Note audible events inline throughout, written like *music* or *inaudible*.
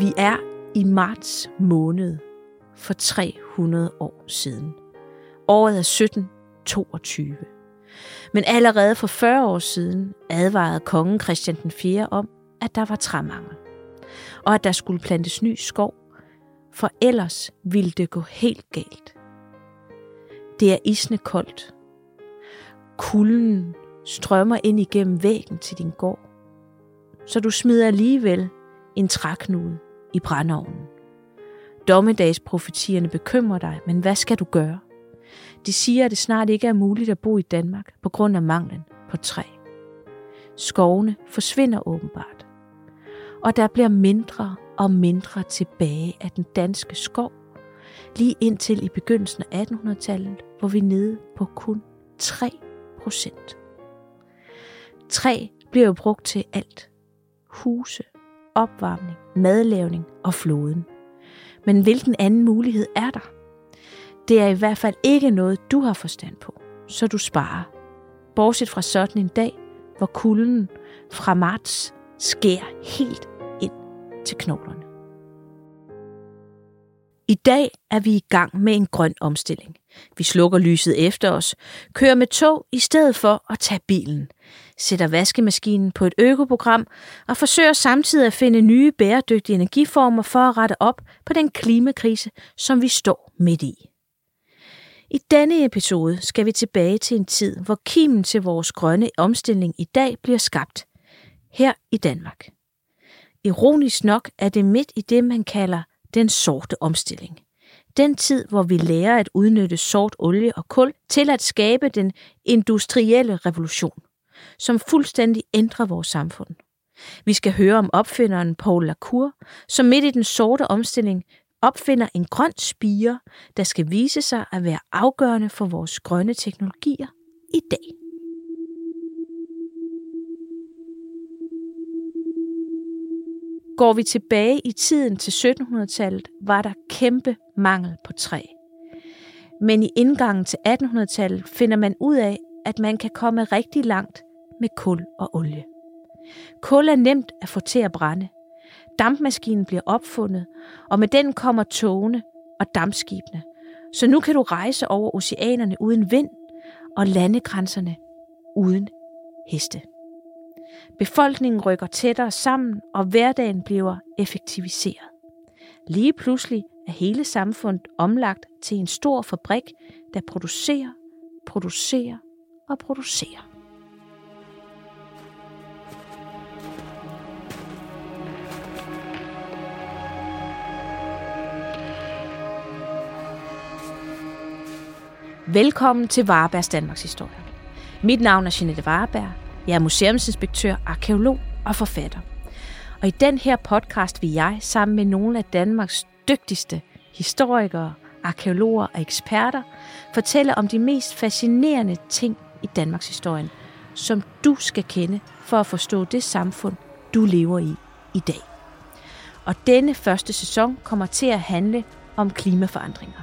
Vi er i marts måned for 300 år siden. Året er 1722. Men allerede for 40 år siden advarede kongen Christian den 4. om, at der var træmangel, og at der skulle plantes ny skov, for ellers ville det gå helt galt. Det er isne koldt. Kulden strømmer ind igennem væggen til din gård, så du smider alligevel en træknude i brændeovnen. Dommedagsprofetierne bekymrer dig, men hvad skal du gøre? De siger, at det snart ikke er muligt at bo i Danmark på grund af manglen på træ. Skovene forsvinder åbenbart, og der bliver mindre og mindre tilbage af den danske skov, lige indtil i begyndelsen af 1800-tallet, hvor vi er nede på kun 3 procent. Træ bliver jo brugt til alt. Huse, opvarmning, madlavning og floden. Men hvilken anden mulighed er der? Det er i hvert fald ikke noget, du har forstand på, så du sparer. Bortset fra sådan en dag, hvor kulden fra marts skærer helt ind til knoglerne. I dag er vi i gang med en grøn omstilling. Vi slukker lyset efter os, kører med tog i stedet for at tage bilen, sætter vaskemaskinen på et økoprogram og forsøger samtidig at finde nye bæredygtige energiformer for at rette op på den klimakrise, som vi står midt i. I denne episode skal vi tilbage til en tid, hvor kimen til vores grønne omstilling i dag bliver skabt. Her i Danmark. Ironisk nok er det midt i det, man kalder den sorte omstilling. Den tid, hvor vi lærer at udnytte sort olie og kul til at skabe den industrielle revolution, som fuldstændig ændrer vores samfund. Vi skal høre om opfinderen Paul Lacour, som midt i den sorte omstilling opfinder en grøn spire, der skal vise sig at være afgørende for vores grønne teknologier i dag. Går vi tilbage i tiden til 1700-tallet, var der kæmpe mangel på træ. Men i indgangen til 1800-tallet finder man ud af, at man kan komme rigtig langt med kul og olie. Kul er nemt at få til at brænde. Dampmaskinen bliver opfundet, og med den kommer togene og dampskibene. Så nu kan du rejse over oceanerne uden vind og landegrænserne uden heste. Befolkningen rykker tættere sammen, og hverdagen bliver effektiviseret. Lige pludselig er hele samfundet omlagt til en stor fabrik, der producerer, producerer og producerer. Velkommen til Varebergs Danmarks Historie. Mit navn er Jeanette Vareberg. Jeg er museumsinspektør, arkeolog og forfatter. Og i den her podcast vil jeg sammen med nogle af Danmarks dygtigste historikere, arkeologer og eksperter fortælle om de mest fascinerende ting i Danmarks historie, som du skal kende for at forstå det samfund, du lever i i dag. Og denne første sæson kommer til at handle om klimaforandringer.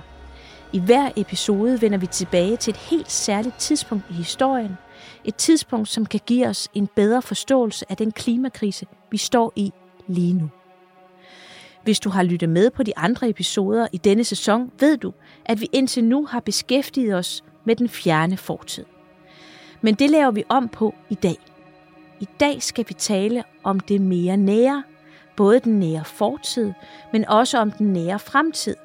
I hver episode vender vi tilbage til et helt særligt tidspunkt i historien. Et tidspunkt, som kan give os en bedre forståelse af den klimakrise, vi står i lige nu. Hvis du har lyttet med på de andre episoder i denne sæson, ved du, at vi indtil nu har beskæftiget os med den fjerne fortid. Men det laver vi om på i dag. I dag skal vi tale om det mere nære, både den nære fortid, men også om den nære fremtid,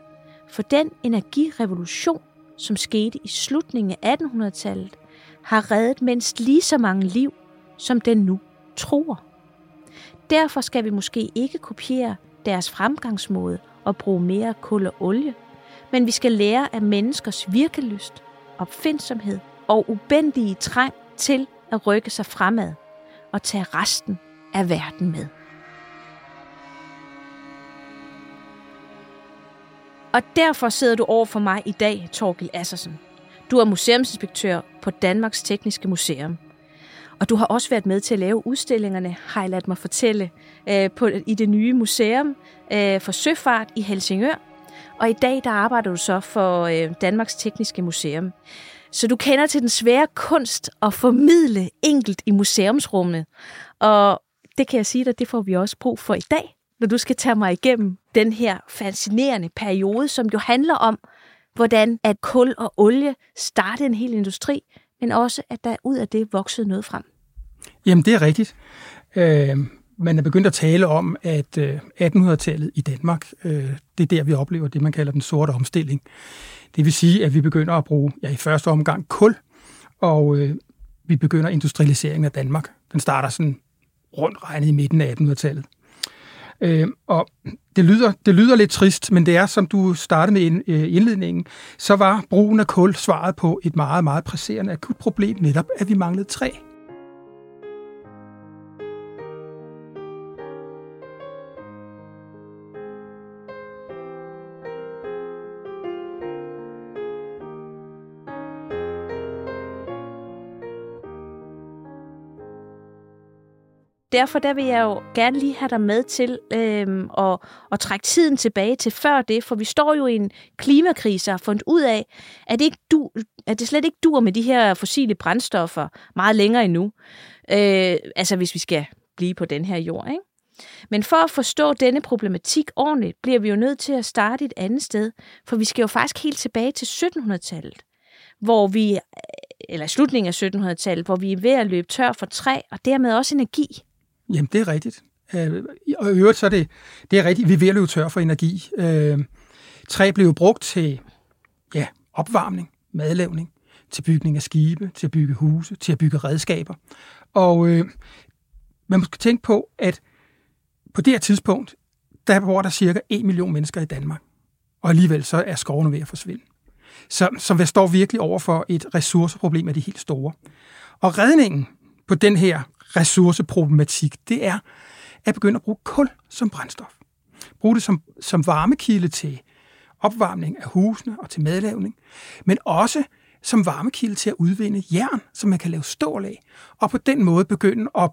for den energirevolution, som skete i slutningen af 1800-tallet, har reddet mindst lige så mange liv, som den nu tror. Derfor skal vi måske ikke kopiere deres fremgangsmåde og bruge mere kul og olie, men vi skal lære af menneskers virkelyst, opfindsomhed og ubendige trang til at rykke sig fremad og tage resten af verden med. Og derfor sidder du over for mig i dag, Torgil Assersen. Du er museumsinspektør på Danmarks Tekniske Museum. Og du har også været med til at lave udstillingerne, har jeg ladt mig fortælle, øh, på, i det nye museum øh, for søfart i Helsingør. Og i dag der arbejder du så for øh, Danmarks Tekniske Museum. Så du kender til den svære kunst at formidle enkelt i museumsrummet. Og det kan jeg sige dig, det får vi også brug for i dag når du skal tage mig igennem den her fascinerende periode, som jo handler om, hvordan at kul og olie startede en hel industri, men også at der ud af det voksede noget frem. Jamen, det er rigtigt. Øh, man er begyndt at tale om, at øh, 1800-tallet i Danmark, øh, det er der, vi oplever det, man kalder den sorte omstilling. Det vil sige, at vi begynder at bruge, ja, i første omgang kul, og øh, vi begynder industrialiseringen af Danmark. Den starter sådan rundt regnet i midten af 1800-tallet. Øh, og det lyder, det lyder lidt trist, men det er, som du startede med øh, indledningen, så var brugen af kul svaret på et meget, meget presserende akut problem, netop at vi manglede træ. Derfor der vil jeg jo gerne lige have dig med til øhm, at, at trække tiden tilbage til før det, for vi står jo i en klimakrise og har fundet ud af, at det, ikke du, at det slet ikke dur med de her fossile brændstoffer meget længere endnu. Øh, altså hvis vi skal blive på den her jord, ikke? Men for at forstå denne problematik ordentligt, bliver vi jo nødt til at starte et andet sted, for vi skal jo faktisk helt tilbage til 1700-tallet, hvor vi, eller slutningen af 1700-tallet, hvor vi er ved at løbe tør for træ og dermed også energi. Jamen, det er rigtigt. Øh, og i øvrigt så er det, det er rigtigt, vi er ved at løbe tør for energi. Øh, træ blev brugt til ja, opvarmning, madlavning, til bygning af skibe, til at bygge huse, til at bygge redskaber. Og øh, man skal tænke på, at på det her tidspunkt, der bor der cirka 1 million mennesker i Danmark. Og alligevel så er skovene ved at forsvinde. Så, så vi står virkelig over for et ressourceproblem af de helt store. Og redningen på den her ressourceproblematik, det er at begynde at bruge kul som brændstof. Bruge det som, som varmekilde til opvarmning af husene og til madlavning, men også som varmekilde til at udvinde jern, som man kan lave stål af, og på den måde begynde at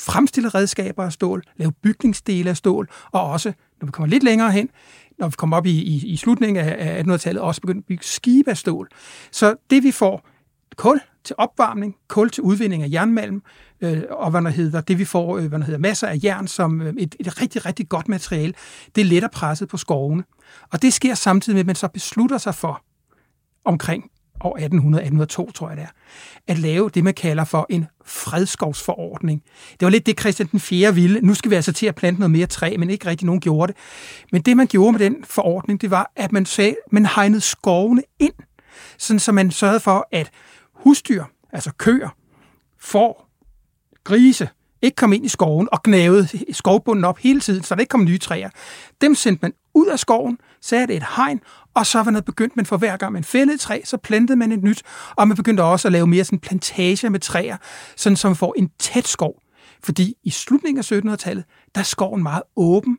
fremstille redskaber af stål, lave bygningsdele af stål, og også, når vi kommer lidt længere hen, når vi kommer op i, i, i slutningen af 1800-tallet, også begynde at bygge skibe af stål. Så det vi får, kul til opvarmning, kul til udvinding af jernmalm, øh, og hvad der hedder, det vi får, øh, hvad der hedder, masser af jern som øh, et, et rigtig, rigtig godt materiale, det letter presset på skovene. Og det sker samtidig med, at man så beslutter sig for, omkring år 1800-1802, tror jeg det er, at lave det, man kalder for en fredskovsforordning. Det var lidt det, Christian den 4. ville. Nu skal vi altså til at plante noget mere træ, men ikke rigtig nogen gjorde det. Men det, man gjorde med den forordning, det var, at man sagde, man hegnede skovene ind, sådan så man sørgede for, at husdyr, altså køer, får, grise, ikke kom ind i skoven og gnavede skovbunden op hele tiden, så der ikke kom nye træer. Dem sendte man ud af skoven, satte et hegn, og så var noget begyndt man for hver gang man fældede et træ, så plantede man et nyt, og man begyndte også at lave mere sådan plantager med træer, sådan som man får en tæt skov. Fordi i slutningen af 1700-tallet, der er skoven meget åben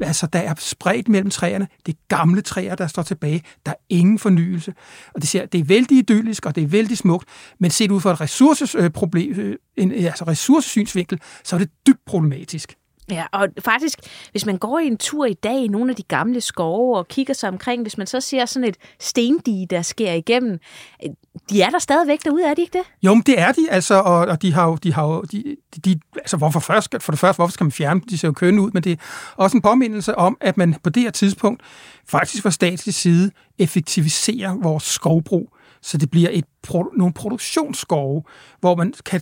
altså, der er spredt mellem træerne. Det er gamle træer, der står tilbage. Der er ingen fornyelse. Og det, ser, det er vældig idyllisk, og det er vældig smukt, men set ud fra et ressourceproblem, øh, øh, en, altså ressourcesynsvinkel, så er det dybt problematisk. Ja, og faktisk, hvis man går i en tur i dag i nogle af de gamle skove og kigger sig omkring, hvis man så ser sådan et stendige, der sker igennem, øh, de er der stadigvæk derude, er de ikke det? Jo, men det er de, altså, og, og de har jo, de har jo, de, de, altså, hvorfor først, for det første, hvorfor skal man fjerne De ser jo kønne ud, men det er også en påmindelse om, at man på det her tidspunkt faktisk fra statslig side effektiviserer vores skovbrug, så det bliver et, nogle produktionsskove, hvor man kan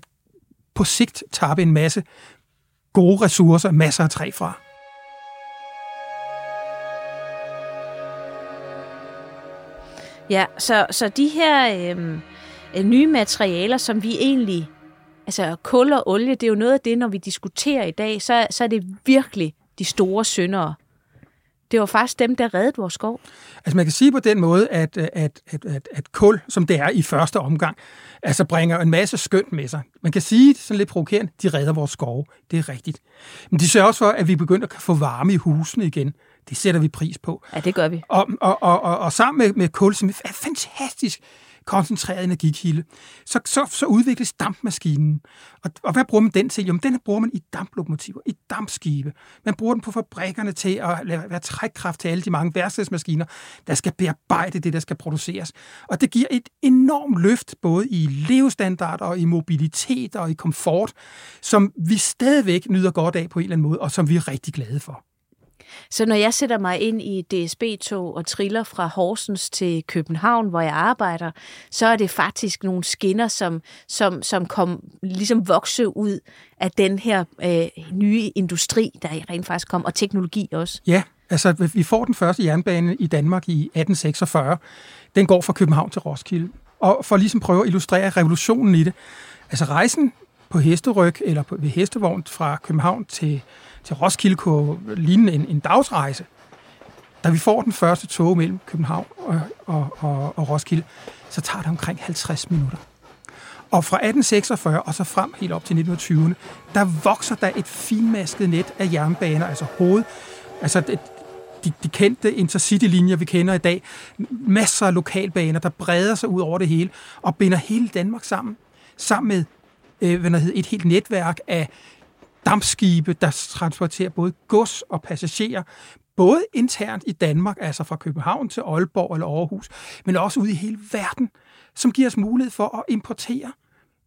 på sigt tabe en masse gode ressourcer, masser af træ fra. Ja, så, så de her øhm, øh, nye materialer, som vi egentlig, altså kul og olie, det er jo noget af det, når vi diskuterer i dag, så, så er det virkelig de store syndere. Det var faktisk dem, der reddede vores skov. Altså man kan sige på den måde, at, at, at, at, at kul, som det er i første omgang, altså bringer en masse skønt med sig. Man kan sige, sådan lidt provokerende, de redder vores skove. Det er rigtigt. Men de sørger også for, at vi begynder at få varme i husene igen. Det sætter vi pris på. Ja, det gør vi. Og, og, og, og, og sammen med, med kul, som er fantastisk koncentreret energikilde, så, så, så udvikles dampmaskinen. Og, og hvad bruger man den til? Jo, den bruger man i damplokomotiver, i dampskibe. Man bruger den på fabrikkerne til at være trækkraft til alle de mange værkstedsmaskiner, der skal bearbejde det, der skal produceres. Og det giver et enormt løft, både i levestandard og i mobilitet og i komfort, som vi stadigvæk nyder godt af på en eller anden måde, og som vi er rigtig glade for. Så når jeg sætter mig ind i DSB-tog og triller fra Horsens til København, hvor jeg arbejder, så er det faktisk nogle skinner, som, som, som kom ligesom vokse ud af den her øh, nye industri, der rent faktisk kom, og teknologi også. Ja, altså vi får den første jernbane i Danmark i 1846. Den går fra København til Roskilde. Og for ligesom prøve at illustrere revolutionen i det. Altså rejsen på hesteryg eller på, ved hestevogn fra København til til Roskilde kunne ligne en, en dagsrejse. Da vi får den første tog mellem København og, og, og, og Roskilde, så tager det omkring 50 minutter. Og fra 1846 og så frem helt op til 1920'erne, der vokser der et finmasket net af jernbaner, altså hoved, altså det, de, de kendte intercity-linjer, vi kender i dag, masser af lokalbaner, der breder sig ud over det hele og binder hele Danmark sammen, sammen med øh, hvad hedder, et helt netværk af dampskibe, der transporterer både gods og passagerer, både internt i Danmark, altså fra København til Aalborg eller Aarhus, men også ud i hele verden, som giver os mulighed for at importere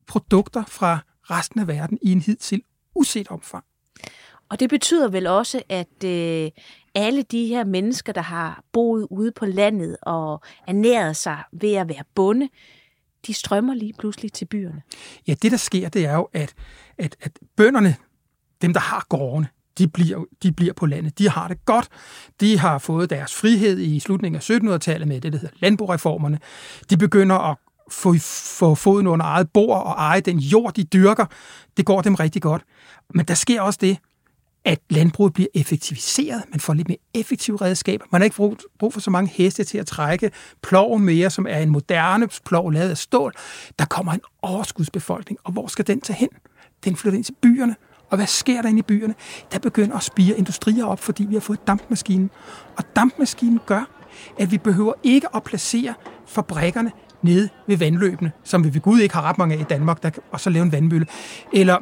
produkter fra resten af verden i en hidtil uset omfang. Og det betyder vel også, at øh, alle de her mennesker, der har boet ude på landet og ernæret sig ved at være bonde, de strømmer lige pludselig til byerne. Ja, det der sker, det er jo, at, at, at bønderne, dem, der har gårdene, de bliver, de bliver på landet. De har det godt. De har fået deres frihed i slutningen af 1700-tallet med det, der hedder landboreformerne. De begynder at få, få foden under eget bord og eje den jord, de dyrker. Det går dem rigtig godt. Men der sker også det, at landbruget bliver effektiviseret. Man får lidt mere effektive redskaber. Man har ikke brug, brug for så mange heste til at trække ploven mere, som er en moderne plov lavet af stål. Der kommer en overskudsbefolkning, og hvor skal den tage hen? Den flytter ind til byerne, og hvad sker der inde i byerne? Der begynder at spire industrier op, fordi vi har fået dampmaskinen. Og dampmaskinen gør, at vi behøver ikke at placere fabrikkerne nede ved vandløbene, som vi ved Gud ikke har ret mange af i Danmark, der, og så lave en vandmølle. Eller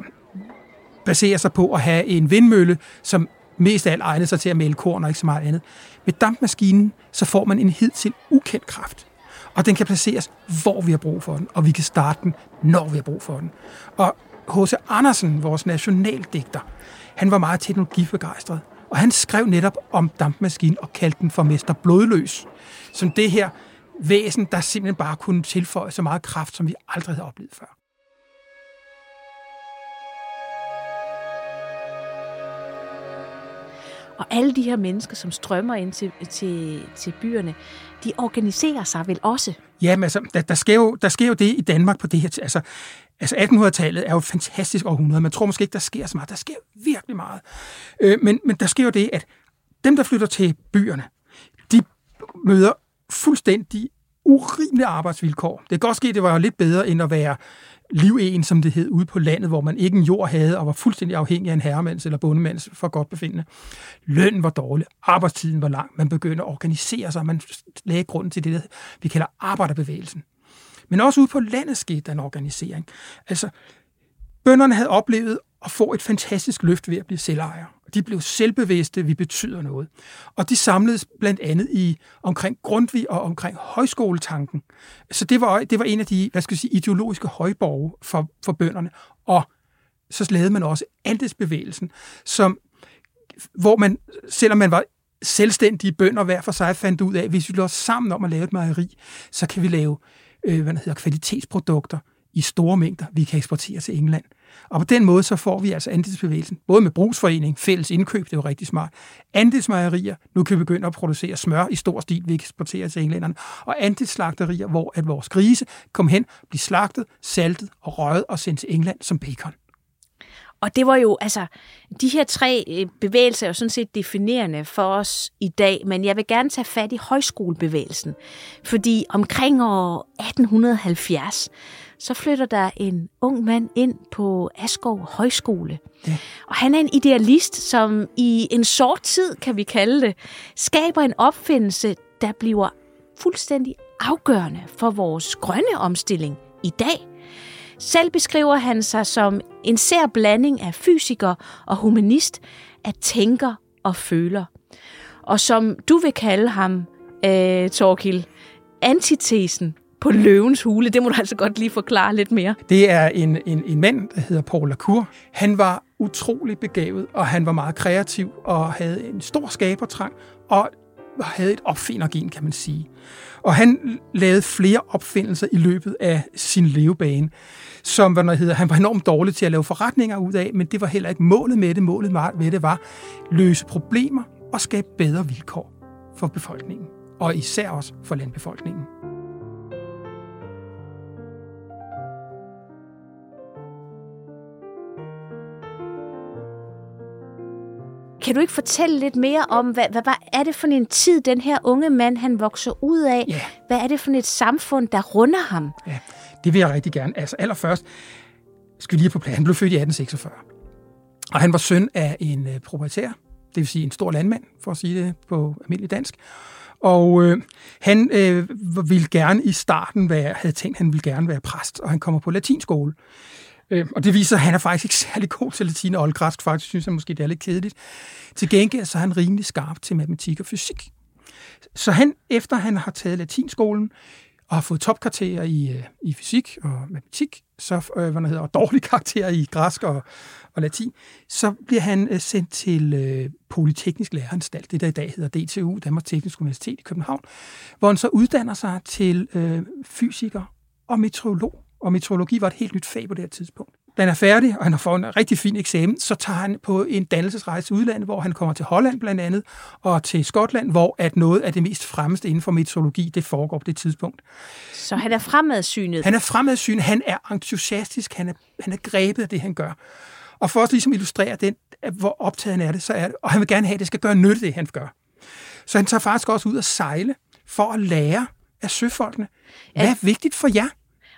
baserer sig på at have en vindmølle, som mest af alt egner sig til at male korn og ikke så meget andet. Med dampmaskinen, så får man en hidtil ukendt kraft. Og den kan placeres, hvor vi har brug for den, og vi kan starte den, når vi har brug for den. Og H.C. Andersen, vores nationaldigter, han var meget teknologibegejstret. Og han skrev netop om dampmaskinen og kaldte den for Mester Blodløs. Som det her væsen, der simpelthen bare kunne tilføje så meget kraft, som vi aldrig havde oplevet før. Og alle de her mennesker, som strømmer ind til, til, til byerne, de organiserer sig vel også? Ja, men altså, der, der, sker jo, der sker jo det i Danmark på det her. Altså, altså 1800-tallet er jo et fantastisk århundrede. Man tror måske ikke, der sker så meget. Der sker virkelig meget. Øh, men, men der sker jo det, at dem, der flytter til byerne, de møder fuldstændig urimelige arbejdsvilkår. Det kan godt ske, at det var lidt bedre, end at være liven, som det hed, ude på landet, hvor man ikke en jord havde, og var fuldstændig afhængig af en herremands eller bondemands for godt befindende. Lønnen var dårlig, arbejdstiden var lang, man begyndte at organisere sig, man lagde grunden til det, vi kalder arbejderbevægelsen. Men også ude på landet skete der en organisering. Altså, bønderne havde oplevet at få et fantastisk løft ved at blive selvejere. De blev selvbevidste, vi betyder noget. Og de samledes blandt andet i omkring Grundtvig og omkring højskoletanken. Så det var, det var en af de hvad skal jeg sige, ideologiske højborge for, for bønderne. Og så lavede man også andelsbevægelsen, som, hvor man, selvom man var selvstændige bønder hver for sig, fandt ud af, at hvis vi lå sammen om at lave et mejeri, så kan vi lave øh, hvad hedder, kvalitetsprodukter i store mængder, vi kan eksportere til England. Og på den måde så får vi altså andelsbevægelsen, både med brugsforening, fælles indkøb, det er jo rigtig smart, andelsmejerier, nu kan vi begynde at producere smør i stor stil, vi eksporterer til englænderne, og andelsslagterier, hvor at vores grise kom hen, blev slagtet, saltet og røget og sendt til England som bacon. Og det var jo, altså, de her tre øh, bevægelser er jo sådan set definerende for os i dag, men jeg vil gerne tage fat i højskolebevægelsen, fordi omkring år 1870, så flytter der en ung mand ind på Askov Højskole. Ja. Og han er en idealist, som i en sort tid, kan vi kalde det, skaber en opfindelse, der bliver fuldstændig afgørende for vores grønne omstilling i dag. Selv beskriver han sig som en sær blanding af fysiker og humanist, af tænker og føler. Og som du vil kalde ham, øh, Torkil, antitesen på løvens hule. Det må du altså godt lige forklare lidt mere. Det er en, en, en mand, der hedder Paul Lacour. Han var utrolig begavet, og han var meget kreativ, og havde en stor skabertrang, og havde et opfindergen, kan man sige. Og han lavede flere opfindelser i løbet af sin levebane, som hvad der hedder, han var enormt dårlig til at lave forretninger ud af, men det var heller ikke målet med det. Målet med det var løse problemer og skabe bedre vilkår for befolkningen, og især også for landbefolkningen. Kan du ikke fortælle lidt mere om, hvad, hvad, hvad er det for en tid, den her unge mand, han vokser ud af? Ja. Hvad er det for et samfund, der runder ham? Ja, det vil jeg rigtig gerne. Altså allerførst skal vi lige på plads. Han blev født i 1846. Og han var søn af en øh, proprietær, det vil sige en stor landmand, for at sige det på almindelig dansk. Og øh, han øh, ville gerne i starten være, havde tænkt, at han ville gerne være præst, og han kommer på latinskole. Øh, og det viser, at han er faktisk ikke særlig god til latin og oldgræsk. Faktisk synes han måske, det er lidt kedeligt. Til gengæld så er han rimelig skarp til matematik og fysik. Så han, efter han har taget latinskolen, og har fået topkarakterer i, øh, i fysik og matematik, så, øh, hvad hedder, og dårlige karakterer i græsk og, og latin, så bliver han øh, sendt til øh, Polyteknisk Læreranstalt, det der i dag hedder DTU, Danmarks Tekniske Universitet i København, hvor han så uddanner sig til øh, fysiker og meteorolog og meteorologi var et helt nyt fag på det her tidspunkt. Da han er færdig, og han har fået en rigtig fin eksamen, så tager han på en dannelsesrejse til udlandet, hvor han kommer til Holland blandt andet, og til Skotland, hvor at noget af det mest fremmeste inden for meteorologi, det foregår på det tidspunkt. Så han er fremadsynet? Han er fremadsynet, han er entusiastisk, han er, han er grebet af det, han gør. Og for at ligesom illustrere den, hvor optaget han er det, så er det, og han vil gerne have, at det skal gøre nytte, det han gør. Så han tager faktisk også ud at sejle for at lære af søfolkene, hvad er vigtigt for jer?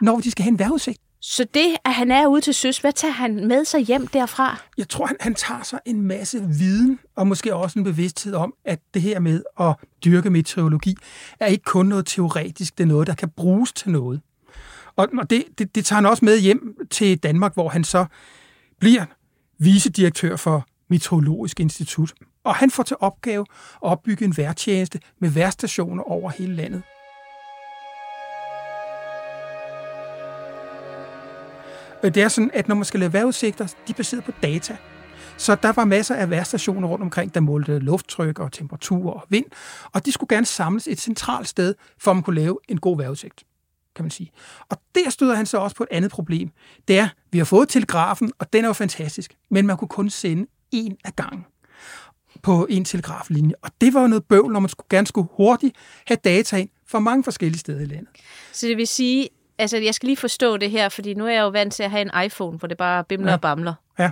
Når de skal have en vejrudsigt. Så det, at han er ude til søs, hvad tager han med sig hjem derfra? Jeg tror, han, han tager sig en masse viden, og måske også en bevidsthed om, at det her med at dyrke meteorologi, er ikke kun noget teoretisk, det er noget, der kan bruges til noget. Og, og det, det, det tager han også med hjem til Danmark, hvor han så bliver vicedirektør for Meteorologisk Institut. Og han får til opgave at opbygge en værtjeneste med værstationer over hele landet. Øh, det er sådan, at når man skal lave vejrudsigter, de er baseret på data. Så der var masser af vejrstationer rundt omkring, der målte lufttryk og temperatur og vind, og de skulle gerne samles et centralt sted, for at man kunne lave en god vejrudsigt, kan man sige. Og der støder han så også på et andet problem. Det er, vi har fået telegrafen, og den er jo fantastisk, men man kunne kun sende en af gangen på en telegraflinje. Og det var jo noget bøvl, når man skulle, gerne skulle hurtigt have data ind fra mange forskellige steder i landet. Så det vil sige, altså jeg skal lige forstå det her, fordi nu er jeg jo vant til at have en iPhone, hvor det bare bimler ja. og bamler. Ja.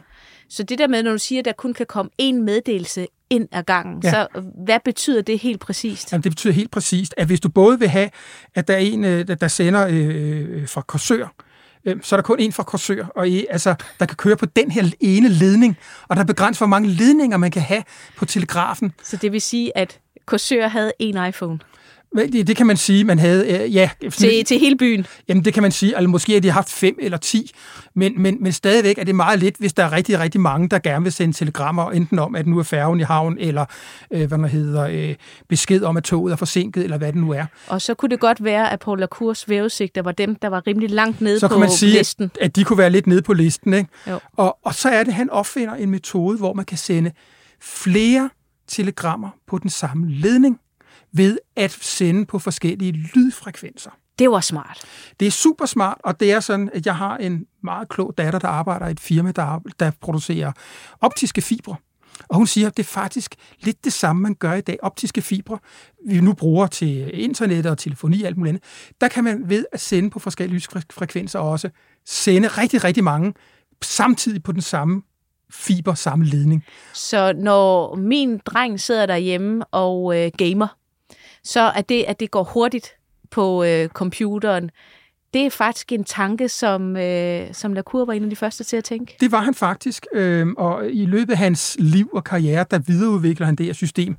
Så det der med, når du siger, at der kun kan komme én meddelelse ind ad gangen, ja. så hvad betyder det helt præcist? Jamen, det betyder helt præcist, at hvis du både vil have, at der er en, øh, der sender øh, fra Korsør, øh, så er der kun en fra Korsør, og i, altså, der kan køre på den her ene ledning, og der er begrænset, hvor mange ledninger man kan have på telegrafen. Så det vil sige, at Korsør havde en iPhone? Det, det kan man sige, man havde, øh, ja. Til, til hele byen? Jamen, det kan man sige. Altså, måske har de haft fem eller ti, men, men, men stadigvæk er det meget lidt, hvis der er rigtig, rigtig mange, der gerne vil sende telegrammer, enten om, at nu er færgen i havn, eller øh, hvad man hedder, øh, besked om, at toget er forsinket, eller hvad det nu er. Og så kunne det godt være, at Paul Lacours vævesigter var dem, der var rimelig langt nede så på man sige, listen. At, at de kunne være lidt nede på listen. Ikke? Og, og så er det, at han opfinder en metode, hvor man kan sende flere telegrammer på den samme ledning ved at sende på forskellige lydfrekvenser. Det var smart. Det er super smart, og det er sådan, at jeg har en meget klog datter, der arbejder i et firma, der, der producerer optiske fibre. Og hun siger, at det er faktisk lidt det samme, man gør i dag. Optiske fibre, vi nu bruger til internet og telefoni og alt muligt andet. Der kan man ved at sende på forskellige lysfrekvenser også sende rigtig, rigtig mange samtidig på den samme fiber, samme ledning. Så når min dreng sidder derhjemme og øh, gamer, så at det, at det går hurtigt på øh, computeren, det er faktisk en tanke, som, øh, som Lacour var en af de første til at tænke. Det var han faktisk, øh, og i løbet af hans liv og karriere, der videreudvikler han det her system.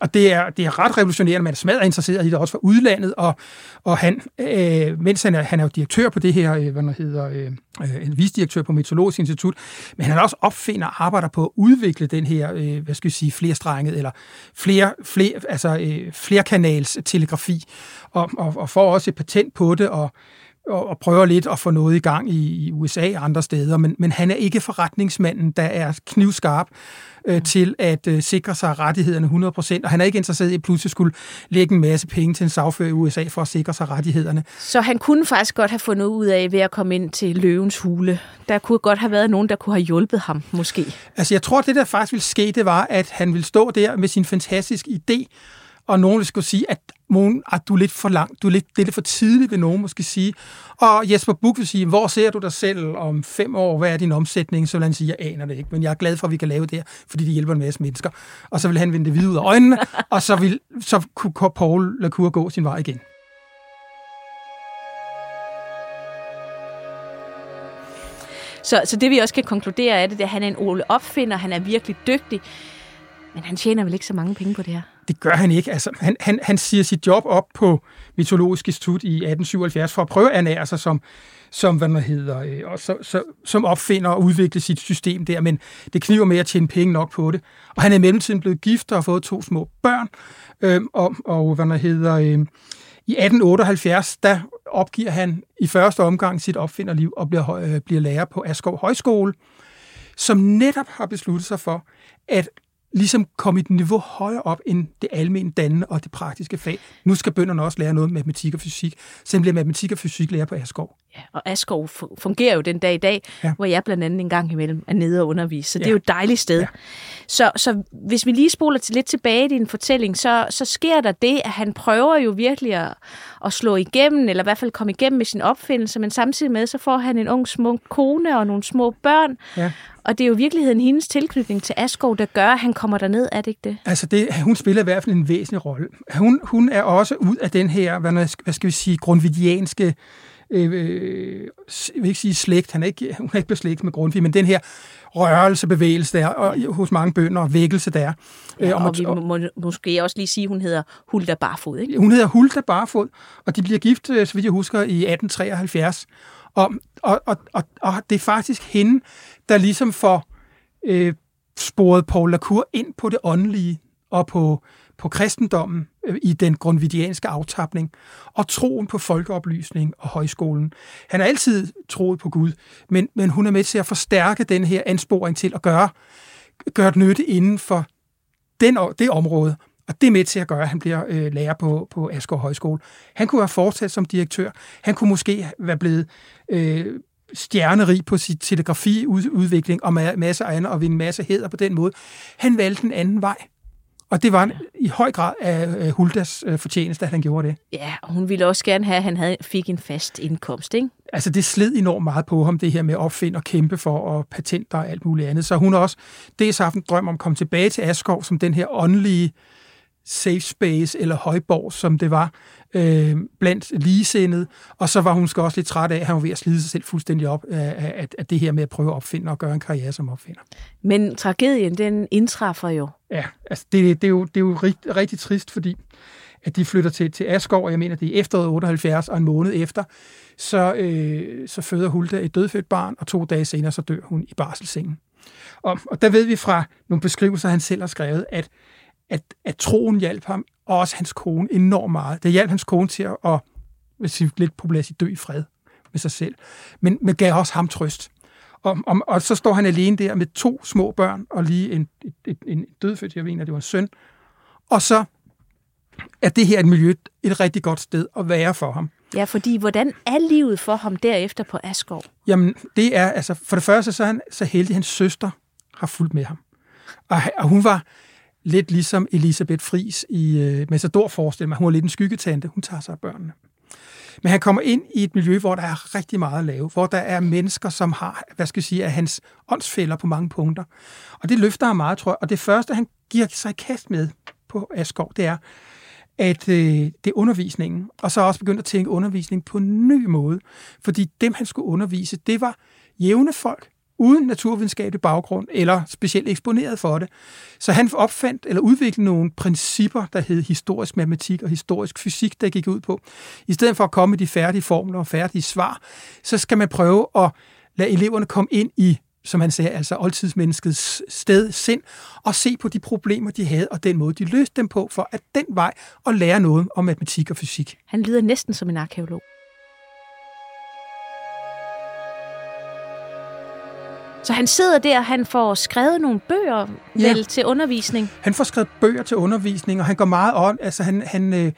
Og det er, det er ret revolutionerende, man er smadret interesseret i det også fra udlandet, og, og han, øh, mens han er, han er jo direktør på det her, øh, hvad hedder, øh, øh en visdirektør på Meteorologisk Institut, men han er også opfinder og arbejder på at udvikle den her, øh, hvad skal vi sige, flerstrenget, eller flere, flere, altså, øh, flerkanals telegrafi, og, og, og får også et patent på det, og og, og prøver lidt at få noget i gang i, i USA og andre steder, men, men han er ikke forretningsmanden, der er knivskarp øh, mm. til at øh, sikre sig rettighederne 100%, og han er ikke interesseret i at pludselig skulle lægge en masse penge til en sagfører i USA for at sikre sig rettighederne. Så han kunne faktisk godt have fundet ud af ved at komme ind til løvens hule. Der kunne godt have været nogen, der kunne have hjulpet ham, måske. Altså jeg tror, det der faktisk ville ske, det var, at han ville stå der med sin fantastiske idé, og nogen skulle sige, at nogen, at du er lidt for langt, du er lidt, det er lidt for tidligt, vil nogen måske sige. Og Jesper Buch vil sige, hvor ser du dig selv om fem år, hvad er din omsætning? Så vil han sige, jeg aner det ikke, men jeg er glad for, at vi kan lave det her, fordi det hjælper en masse mennesker. Og så vil han vende det videre ud af øjnene, *laughs* og så, vil, så kunne Paul Lacour gå sin vej igen. Så, så det vi også kan konkludere er det, at han er en Ole opfinder, han er virkelig dygtig, men han tjener vel ikke så mange penge på det her? Det gør han ikke. Altså, han, han, han siger sit job op på Meteorologisk Institut i 1877 for at prøve at ernære sig som, som hvad man hedder, øh, og så, så, som opfinder og udvikle sit system der, men det kniver med at tjene penge nok på det. Og han er i mellemtiden blevet gift og har fået to små børn, øh, og, og hvad man hedder, øh, i 1878, der opgiver han i første omgang sit opfinderliv og bliver, øh, bliver lærer på Askov Højskole, som netop har besluttet sig for, at ligesom komme et niveau højere op end det almindelige dannende og det praktiske fag. Nu skal bønderne også lære noget matematik og fysik, han bliver matematik og fysik lærer på Askov. Ja, og Askov fungerer jo den dag i dag, ja. hvor jeg blandt andet en gang imellem er nede og undervise, så det ja. er jo et dejligt sted. Ja. Så, så hvis vi lige spoler til lidt tilbage i din fortælling, så, så sker der det, at han prøver jo virkelig at, at slå igennem, eller i hvert fald komme igennem med sin opfindelse, men samtidig med, så får han en ung smuk kone og nogle små børn, ja. Og det er jo i virkeligheden hendes tilknytning til Askov, der gør, at han kommer derned, er det ikke det? Altså, det, hun spiller i hvert fald en væsentlig rolle. Hun, hun er også ud af den her, hvad, hvad skal vi sige, grundvidianske øh, øh, jeg vil ikke sige slægt, han er ikke, hun er ikke beslægt med Grundtvig, men den her rørelsebevægelse der, og hos mange bønder, og vækkelse der. Ja, og, og vi må, måske også lige sige, at hun hedder Hulda Barfod, ikke? Hun hedder Hulda Barfod, og de bliver gift, øh, så vidt jeg husker, i 1873. Og, og, og, og, og det er faktisk hende, der ligesom får øh, sporede Paul Lacour ind på det åndelige og på, på kristendommen øh, i den grundvidianske aftapning, og troen på folkeoplysning og højskolen. Han har altid troet på Gud, men, men hun er med til at forstærke den her ansporing til at gøre, gøre det nytte inden for den, det område, og det er med til at gøre, at han bliver øh, lærer på, på Asgaard Højskole. Han kunne have fortsat som direktør. Han kunne måske være blevet øh, stjernerig på sit telegrafiudvikling og masser af andet, og vinde masse heder på den måde. Han valgte en anden vej. Og det var ja. i høj grad af Huldas øh, fortjeneste, at han gjorde det. Ja, og hun ville også gerne have, at han havde, fik en fast indkomst, ikke? Altså, det sled enormt meget på ham, det her med at opfinde og kæmpe for og patenter og alt muligt andet. Så hun har også dels haft en drøm om at komme tilbage til Askov som den her åndelige safe space eller højborg, som det var øh, blandt ligesindede. Og så var hun måske også lidt træt af, at han var ved at slide sig selv fuldstændig op af, af, af det her med at prøve at opfinde og gøre en karriere som opfinder. Men tragedien, den indtræffer jo. Ja, altså det, det, er, jo, det er jo rigtig, rigtig trist, fordi at de flytter til, til Asgård, og jeg mener, det er efteråret 78, og en måned efter, så, øh, så føder Hulda et dødfødt barn, og to dage senere, så dør hun i barselssengen. Og, og der ved vi fra nogle beskrivelser, han selv har skrevet, at at, at troen hjalp ham, og også hans kone, enormt meget. Det hjalp hans kone til at, at hvis sige, lidt populært dø i fred med sig selv. Men, men gav også ham trøst. Og, og, og så står han alene der med to små børn, og lige en, et, et, en dødfødt, jeg mener, det var en søn. Og så er det her et miljø et rigtig godt sted at være for ham. Ja, fordi hvordan er livet for ham derefter på Asgård? Jamen, det er, altså, for det første, så er han så heldig, at hans søster har fulgt med ham. Og, og hun var, lidt ligesom Elisabeth Fris i øh, Massador forestiller mig. Hun er lidt en skyggetante. Hun tager sig af børnene. Men han kommer ind i et miljø, hvor der er rigtig meget at lave, hvor der er mennesker, som har, hvad skal jeg sige, er hans åndsfælder på mange punkter. Og det løfter ham meget, tror jeg. Og det første, han giver sig i kast med på Asgaard, det er, at øh, det er undervisningen, og så også begyndt at tænke undervisning på en ny måde. Fordi dem, han skulle undervise, det var jævne folk, uden naturvidenskabelig baggrund eller specielt eksponeret for det. Så han opfandt eller udviklede nogle principper, der hed historisk matematik og historisk fysik, der gik ud på. I stedet for at komme med de færdige formler og færdige svar, så skal man prøve at lade eleverne komme ind i som han sagde, altså oldtidsmenneskets sted, sind, og se på de problemer, de havde, og den måde, de løste dem på, for at den vej at lære noget om matematik og fysik. Han lyder næsten som en arkeolog. Så han sidder der, han får skrevet nogle bøger ja. vel til undervisning? Han får skrevet bøger til undervisning, og han går meget on, altså han, han øh,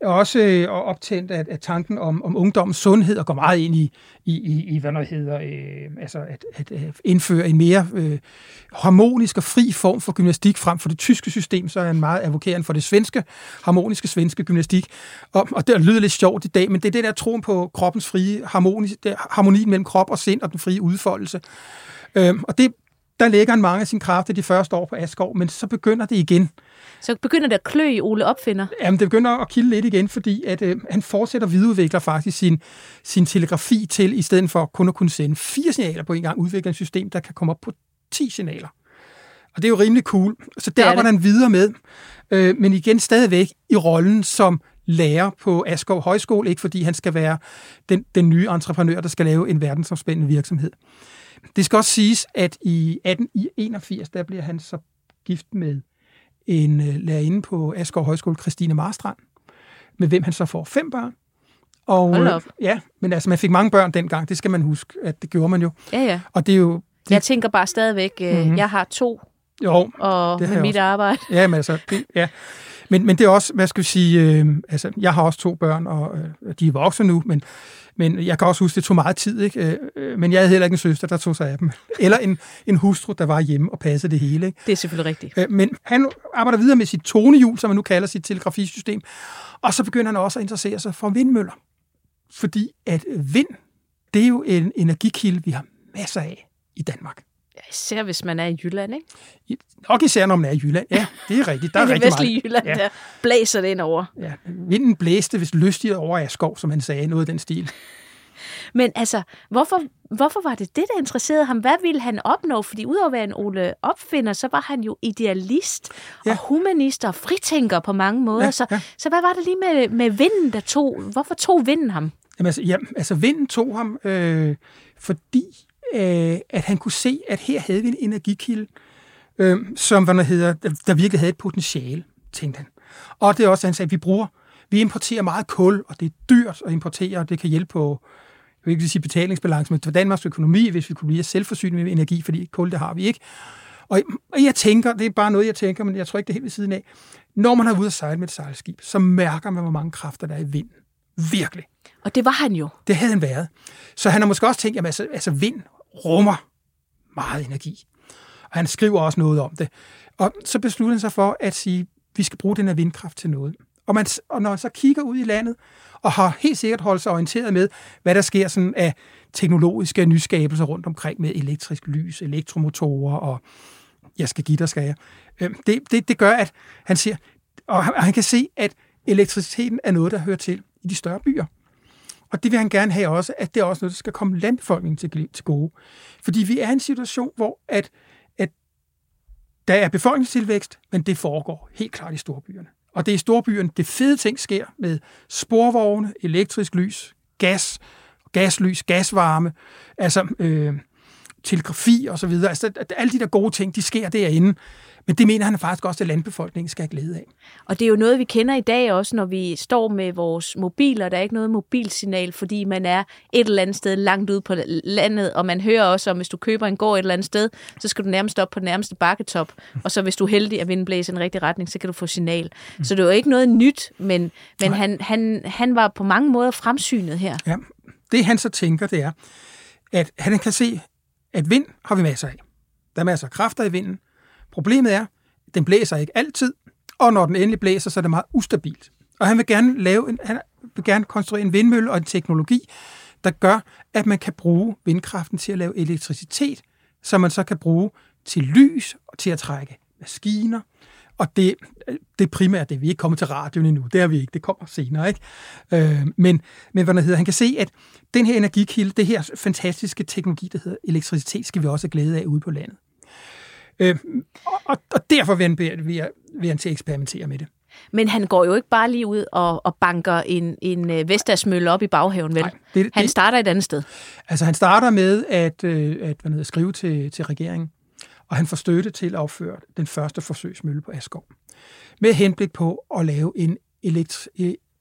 er også øh, optændt af, af tanken om, om ungdommens sundhed, og går meget ind i, i, i, i hvad der hedder, øh, altså at, at, øh, indføre en mere øh, harmonisk og fri form for gymnastik frem for det tyske system, så er han meget advokerende for det svenske, harmoniske svenske gymnastik. Og, og det lyder lidt sjovt i dag, men det er det der troen på kroppens frie harmoni, harmoni mellem krop og sind og den frie udfoldelse. Øhm, og det, der lægger han mange af sine kræfter de første år på Asgård, men så begynder det igen. Så begynder det at klø i Ole Opfinder? Jamen, det begynder at kilde lidt igen, fordi at, øh, han fortsætter at videreudvikle faktisk sin, sin telegrafi til, i stedet for kun at kunne sende fire signaler på en gang, udvikle et system, der kan komme op på 10 signaler. Og det er jo rimelig cool. Så der var han videre med. Øh, men igen stadigvæk i rollen som lærer på Asgård Højskole, ikke fordi han skal være den, den nye entreprenør, der skal lave en verdensomspændende virksomhed. Det skal også siges, at i 1881, der bliver han så gift med en øh, lærerinde på Asgaard Højskole, Christine Marstrand, med hvem han så får fem børn. Og. Ja, men altså, man fik mange børn dengang, det skal man huske, at det gjorde man jo. Ja, ja. Og det er jo... Det... Jeg tænker bare stadigvæk, mm-hmm. jeg har to, jo, og det med mit også. arbejde. Ja, men altså, det, ja. Men, men det er også, hvad skal vi sige, øh, altså, jeg har også to børn, og øh, de er voksne nu, men men jeg kan også huske, det tog meget tid, ikke? Øh, men jeg havde heller ikke en søster, der tog sig af dem. *laughs* Eller en, en hustru, der var hjemme og passede det hele. Ikke? Det er selvfølgelig rigtigt. Øh, men han arbejder videre med sit tonehjul, som man nu kalder sit telegrafisystem. Og så begynder han også at interessere sig for vindmøller. Fordi at vind, det er jo en energikilde, vi har masser af i Danmark. Ja, især hvis man er i Jylland, ikke? Nok især, når man er i Jylland. Ja, det er *laughs* rigtigt. Der er det rigtig vestlige meget. Jylland, ja. der blæser det ind over. Ja, vinden blæste hvis lystigt over af skov, som han sagde, noget af den stil. *laughs* Men altså, hvorfor, hvorfor var det det, der interesserede ham? Hvad ville han opnå? Fordi udover at være en Ole opfinder, så var han jo idealist ja. og humanist og fritænker på mange måder. Ja, så, ja. så hvad var det lige med, med vinden, der tog? Hvorfor tog vinden ham? Jamen, altså, ja, altså vinden tog ham, øh, fordi øh, at han kunne se, at her havde vi en energikilde, øh, som hvad der, hedder, der virkelig havde et potentiale, tænkte han. Og det er også, han sagde, at vi bruger, vi importerer meget kul, og det er dyrt at importere, og det kan hjælpe på, jeg vil ikke sige betalingsbalance, men for Danmarks økonomi, hvis vi kunne blive selvforsynende med energi, fordi kul, det har vi ikke. Og, og jeg tænker, det er bare noget, jeg tænker, men jeg tror ikke, det er helt ved siden af. Når man har ude at sejle med et sejlskib, så mærker man, hvor mange kræfter der er i vinden. Virkelig. Og det var han jo. Det havde han været. Så han har måske også tænkt, at altså, altså vind rummer meget energi. Og han skriver også noget om det. Og så beslutter han sig for at sige, at vi skal bruge den her vindkraft til noget. Og, man, og når man så kigger ud i landet, og har helt sikkert holdt sig orienteret med, hvad der sker sådan af teknologiske nyskabelser rundt omkring med elektrisk lys, elektromotorer og jeg skal give dig, skal jeg. Øhm, det, det, det gør, at han siger, og han kan se, at elektriciteten er noget, der hører til i de større byer. Og det vil han gerne have også, at det er også noget, der skal komme landbefolkningen til, til gode. Fordi vi er i en situation, hvor at, at der er befolkningstilvækst, men det foregår helt klart i storbyerne. Og det er i storbyerne, det fede ting sker med sporvogne, elektrisk lys, gas, gaslys, gasvarme, altså øh, telegrafi og så videre. Altså, alle de der gode ting, de sker derinde. Men det mener han faktisk også, at landbefolkningen skal have glæde af. Og det er jo noget, vi kender i dag også, når vi står med vores mobiler. Der er ikke noget mobilsignal, fordi man er et eller andet sted langt ude på landet, og man hører også om, hvis du køber en gård et eller andet sted, så skal du nærmest op på den nærmeste bakketop, og så hvis du er heldig at vinden blæser i en rigtig retning, så kan du få signal. Mm. Så det er jo ikke noget nyt, men, men han, han, han var på mange måder fremsynet her. Ja, det han så tænker, det er, at han kan se, at vind har vi masser af. Der er masser af kræfter i vinden, Problemet er, den blæser ikke altid, og når den endelig blæser, så er det meget ustabilt. Og han vil gerne lave en, han vil gerne konstruere en vindmølle og en teknologi, der gør, at man kan bruge vindkraften til at lave elektricitet, som man så kan bruge til lys og til at trække maskiner og det, det primært det, vi er ikke kommet til radioen endnu, det er vi ikke, det kommer senere, ikke? Øh, men, men hvad der hedder, han kan se, at den her energikilde, det her fantastiske teknologi, der hedder elektricitet, skal vi også have glæde af ude på landet. Øh, og, og derfor vil han, vil, vil han til at eksperimentere med det. Men han går jo ikke bare lige ud og, og banker en, en øh, Vestasmølle op i baghaven, vel? Nej, det, han det, starter et andet sted. Altså, han starter med at, øh, at hvad hedder, skrive til, til regeringen, og han får støtte til at opføre den første forsøgsmølle på Askov, med henblik på at lave en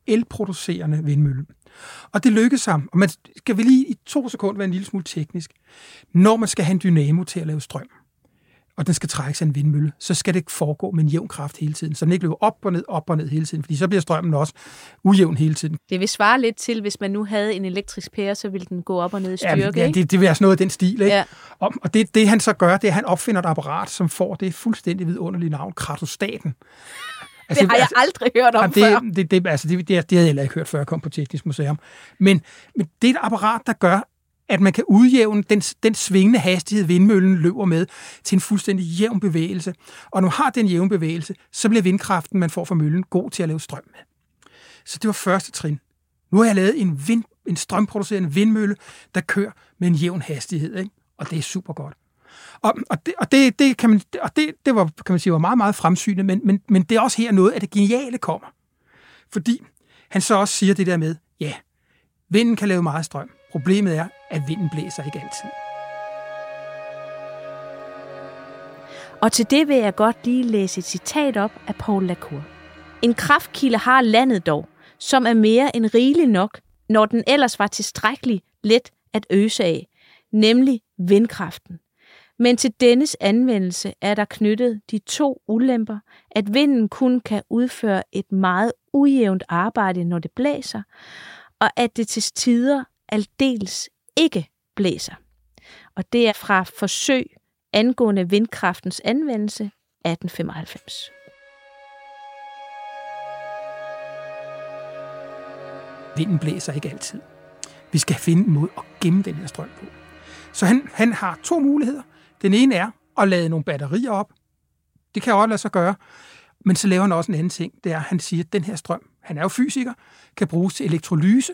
elproducerende vindmølle. Og det lykkedes ham, og man skal vi lige i to sekunder være en lille smule teknisk. Når man skal have en dynamo til at lave strøm, og den skal trækkes af en vindmølle, så skal det foregå med en jævn kraft hele tiden, så den ikke løber op og ned, op og ned hele tiden, fordi så bliver strømmen også ujævn hele tiden. Det vil svare lidt til, hvis man nu havde en elektrisk pære, så ville den gå op og ned i styrke, ja, ja, det, det vil være sådan noget af den stil, ikke? Ja. Og, og det, det han så gør, det er, at han opfinder et apparat, som får det fuldstændig vidunderlige navn, kratostaten. Altså, *laughs* det har jeg altså, aldrig hørt om det, før. Det, det, altså, det, det, det havde jeg heller ikke hørt, før jeg kom på Teknisk Museum. Men, men det er et apparat, der gør, at man kan udjævne den, den svingende hastighed, vindmøllen løber med, til en fuldstændig jævn bevægelse. Og når man har den jævne bevægelse, så bliver vindkraften, man får fra møllen, god til at lave strøm med. Så det var første trin. Nu har jeg lavet en, vind, en strømproducerende vindmølle, der kører med en jævn hastighed, ikke? og det er super godt. Og, og, det, og, det, det, kan man, og det, det var, kan man sige, var meget, meget fremsynet, men, men, men det er også her noget af det geniale kommer. Fordi han så også siger det der med, ja, vinden kan lave meget strøm, Problemet er, at vinden blæser ikke altid. Og til det vil jeg godt lige læse et citat op af Paul Lacour. En kraftkilde har landet dog, som er mere end rigelig nok, når den ellers var tilstrækkelig let at øse af, nemlig vindkraften. Men til dennes anvendelse er der knyttet de to ulemper, at vinden kun kan udføre et meget ujævnt arbejde, når det blæser, og at det til tider aldeles ikke blæser. Og det er fra forsøg angående vindkraftens anvendelse 1895. Vinden blæser ikke altid. Vi skal finde en måde at gemme den her strøm på. Så han, han har to muligheder. Den ene er at lade nogle batterier op. Det kan også lade sig gøre. Men så laver han også en anden ting. Det er, at han siger, at den her strøm, han er jo fysiker, kan bruges til elektrolyse.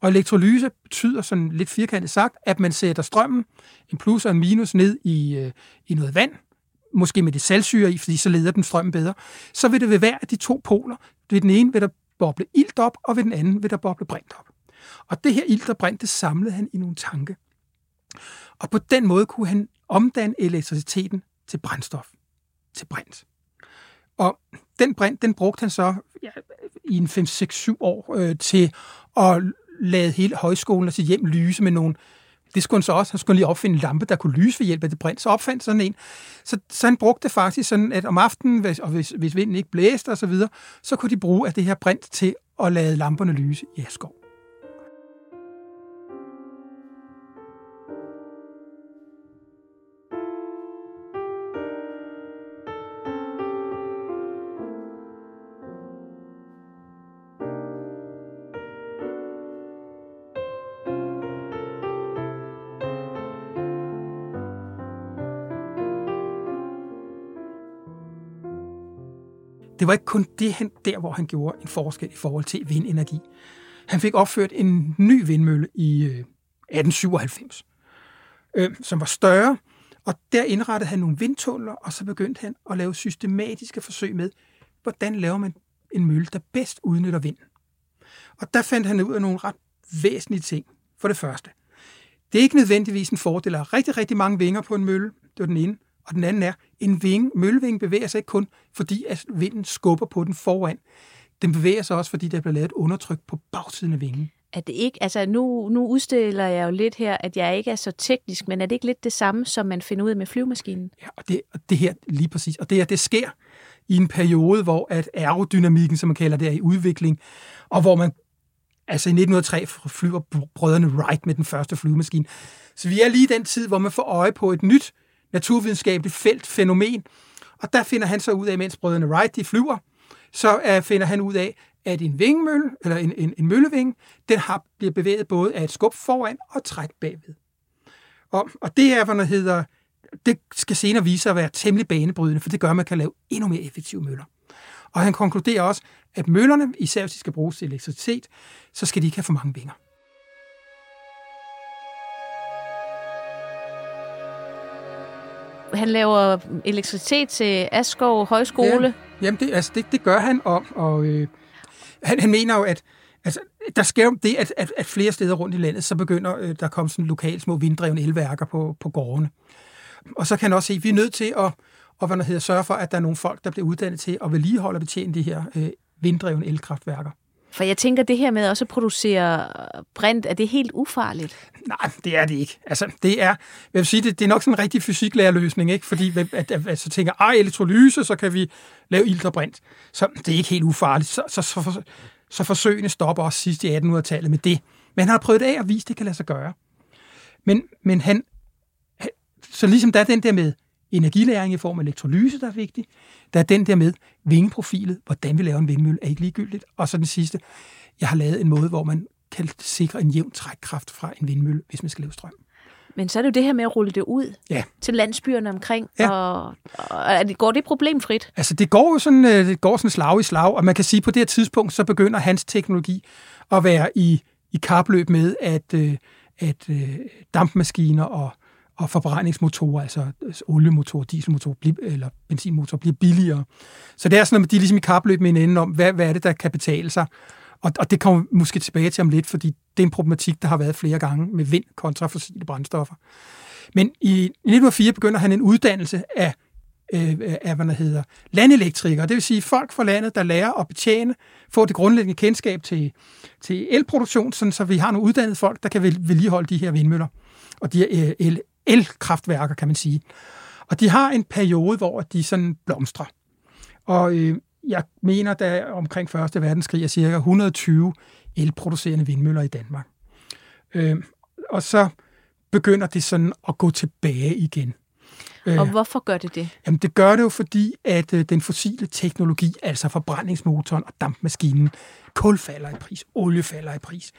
Og elektrolyse betyder sådan lidt firkantet sagt, at man sætter strømmen, en plus og en minus, ned i, øh, i noget vand, måske med det saltsyre i, fordi så leder den strømmen bedre. Så vil det ved hver af de to poler, ved den ene vil der boble ilt op, og ved den anden vil der boble brint op. Og det her ilt og brint, det samlede han i nogle tanke. Og på den måde kunne han omdanne elektriciteten til brændstof, til brint. Og den brint, den brugte han så ja, i en 5-6-7 år øh, til at lade hele højskolen og sit hjem lyse med nogle det skulle han så også. Han skulle lige opfinde en lampe, der kunne lyse ved hjælp af det brint. Så opfandt sådan en. Så, så han brugte det faktisk sådan, at om aftenen, hvis, og hvis, hvis vinden ikke blæste osv., så, videre, så kunne de bruge af det her brint til at lade lamperne lyse i Askov. Det var ikke kun det, han, der, hvor han gjorde en forskel i forhold til vindenergi. Han fik opført en ny vindmølle i øh, 1897, øh, som var større, og der indrettede han nogle vindtunneler, og så begyndte han at lave systematiske forsøg med, hvordan laver man en mølle, der bedst udnytter vind. Og der fandt han ud af nogle ret væsentlige ting. For det første, det er ikke nødvendigvis en fordel at have rigtig, rigtig mange vinger på en mølle. Det var den ene. Og den anden er, en vinge, møllevinge bevæger sig ikke kun, fordi at vinden skubber på den foran. Den bevæger sig også, fordi der bliver lavet et undertryk på bagsiden af vingen. Er det ikke, altså nu, nu udstiller jeg jo lidt her, at jeg ikke er så teknisk, men er det ikke lidt det samme, som man finder ud af med flyvemaskinen? Ja, og det, og det her lige præcis. Og det her, det sker i en periode, hvor at aerodynamikken, som man kalder det, er i udvikling, og hvor man, altså i 1903 flyver brødrene Wright med den første flyvemaskine. Så vi er lige i den tid, hvor man får øje på et nyt naturvidenskabeligt felt, fænomen. Og der finder han så ud af, mens brødrene Wright de flyver, så uh, finder han ud af, at en vingemølle, eller en, en, en møllevinge, den har, bliver bevæget både af et skub foran og træk bagved. Og, og det er, hvad der hedder det skal senere vise sig at være temmelig banebrydende, for det gør, at man kan lave endnu mere effektive møller. Og han konkluderer også, at møllerne, især hvis de skal bruges til elektricitet, så skal de ikke have for mange vinger. Han laver elektricitet til Askov Højskole. Ja, jamen, det, altså, det, det gør han, om, og øh, han, han mener jo, at altså, der sker jo det, at, at, at flere steder rundt i landet, så begynder øh, der at komme sådan lokale små vinddrevne elværker på, på gårdene. Og så kan han også se, at vi er nødt til at, og hvad der hedder, sørge for, at der er nogle folk, der bliver uddannet til at vedligeholde og betjene de her øh, vinddrevne elkraftværker. For jeg tænker, det her med også at producere brint, er det helt ufarligt? Nej, det er det ikke. Altså, det er, jeg vil sige, det, det er nok sådan en rigtig fysiklærerløsning, ikke? Fordi at, at, at, at så tænker, ej, elektrolyse, så kan vi lave ilt og brint. Så det er ikke helt ufarligt. Så, så, så, så, så forsøgene stopper også sidst i 1800-tallet med det. Men han har prøvet det af og vist, at det kan lade sig gøre. Men, men han, så ligesom der er den der med energilæring i form af elektrolyse, der er vigtig. Der er den der med vingeprofilet, hvordan vi laver en vindmølle, er ikke ligegyldigt. Og så den sidste, jeg har lavet en måde, hvor man kan sikre en jævn trækkraft fra en vindmølle, hvis man skal lave strøm. Men så er det jo det her med at rulle det ud ja. til landsbyerne omkring. Ja. Og, og går det problemfrit? Altså, det går jo sådan, øh, det går sådan slag i slag, og man kan sige, at på det her tidspunkt, så begynder hans teknologi at være i, i kapløb med, at, øh, at øh, dampmaskiner og og forbrændingsmotorer, altså, altså oliemotor, dieselmotor eller benzinmotor, bliver billigere. Så det er sådan, at de er ligesom i kapløb med hinanden om, hvad, hvad er det, der kan betale sig. Og, og det kommer måske tilbage til om lidt, fordi det er en problematik, der har været flere gange med vind kontra fossile brændstoffer. Men i 1904 begynder han en uddannelse af, øh, af hvad der hedder, landelektrikere. Det vil sige folk fra landet, der lærer at betjene, få det grundlæggende kendskab til, til elproduktion, sådan så vi har nogle uddannede folk, der kan vedligeholde de her vindmøller og de her øh, el, elkraftværker, kan man sige. Og de har en periode, hvor de sådan blomstrer. Og øh, jeg mener, der omkring 1. verdenskrig er cirka 120 elproducerende vindmøller i Danmark. Øh, og så begynder det sådan at gå tilbage igen. Og øh, hvorfor gør det det? Jamen det gør det jo, fordi at øh, den fossile teknologi, altså forbrændingsmotoren og dampmaskinen, kul falder i pris, olie falder i pris,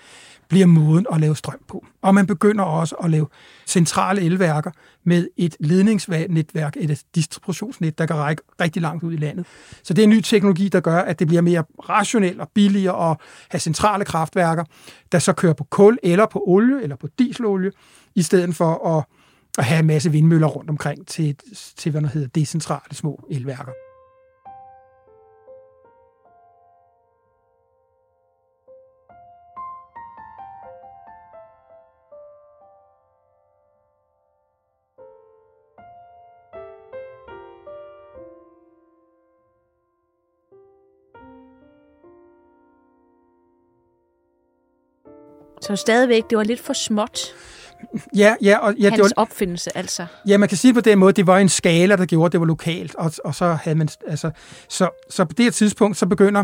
bliver måden at lave strøm på. Og man begynder også at lave centrale elværker med et ledningsnetværk, et distributionsnet, der kan række rigtig langt ud i landet. Så det er en ny teknologi, der gør, at det bliver mere rationelt og billigere at have centrale kraftværker, der så kører på kul eller på olie eller på dieselolie, i stedet for at at have en masse vindmøller rundt omkring til, til hvad der hedder decentrale små elværker. Så stadigvæk, det var lidt for småt. Ja, ja. Og, ja Hans det var, opfindelse, altså. Ja, man kan sige på den måde, det var en skala, der gjorde, det var lokalt, og, og så havde man, altså, så, så på det her tidspunkt, så begynder,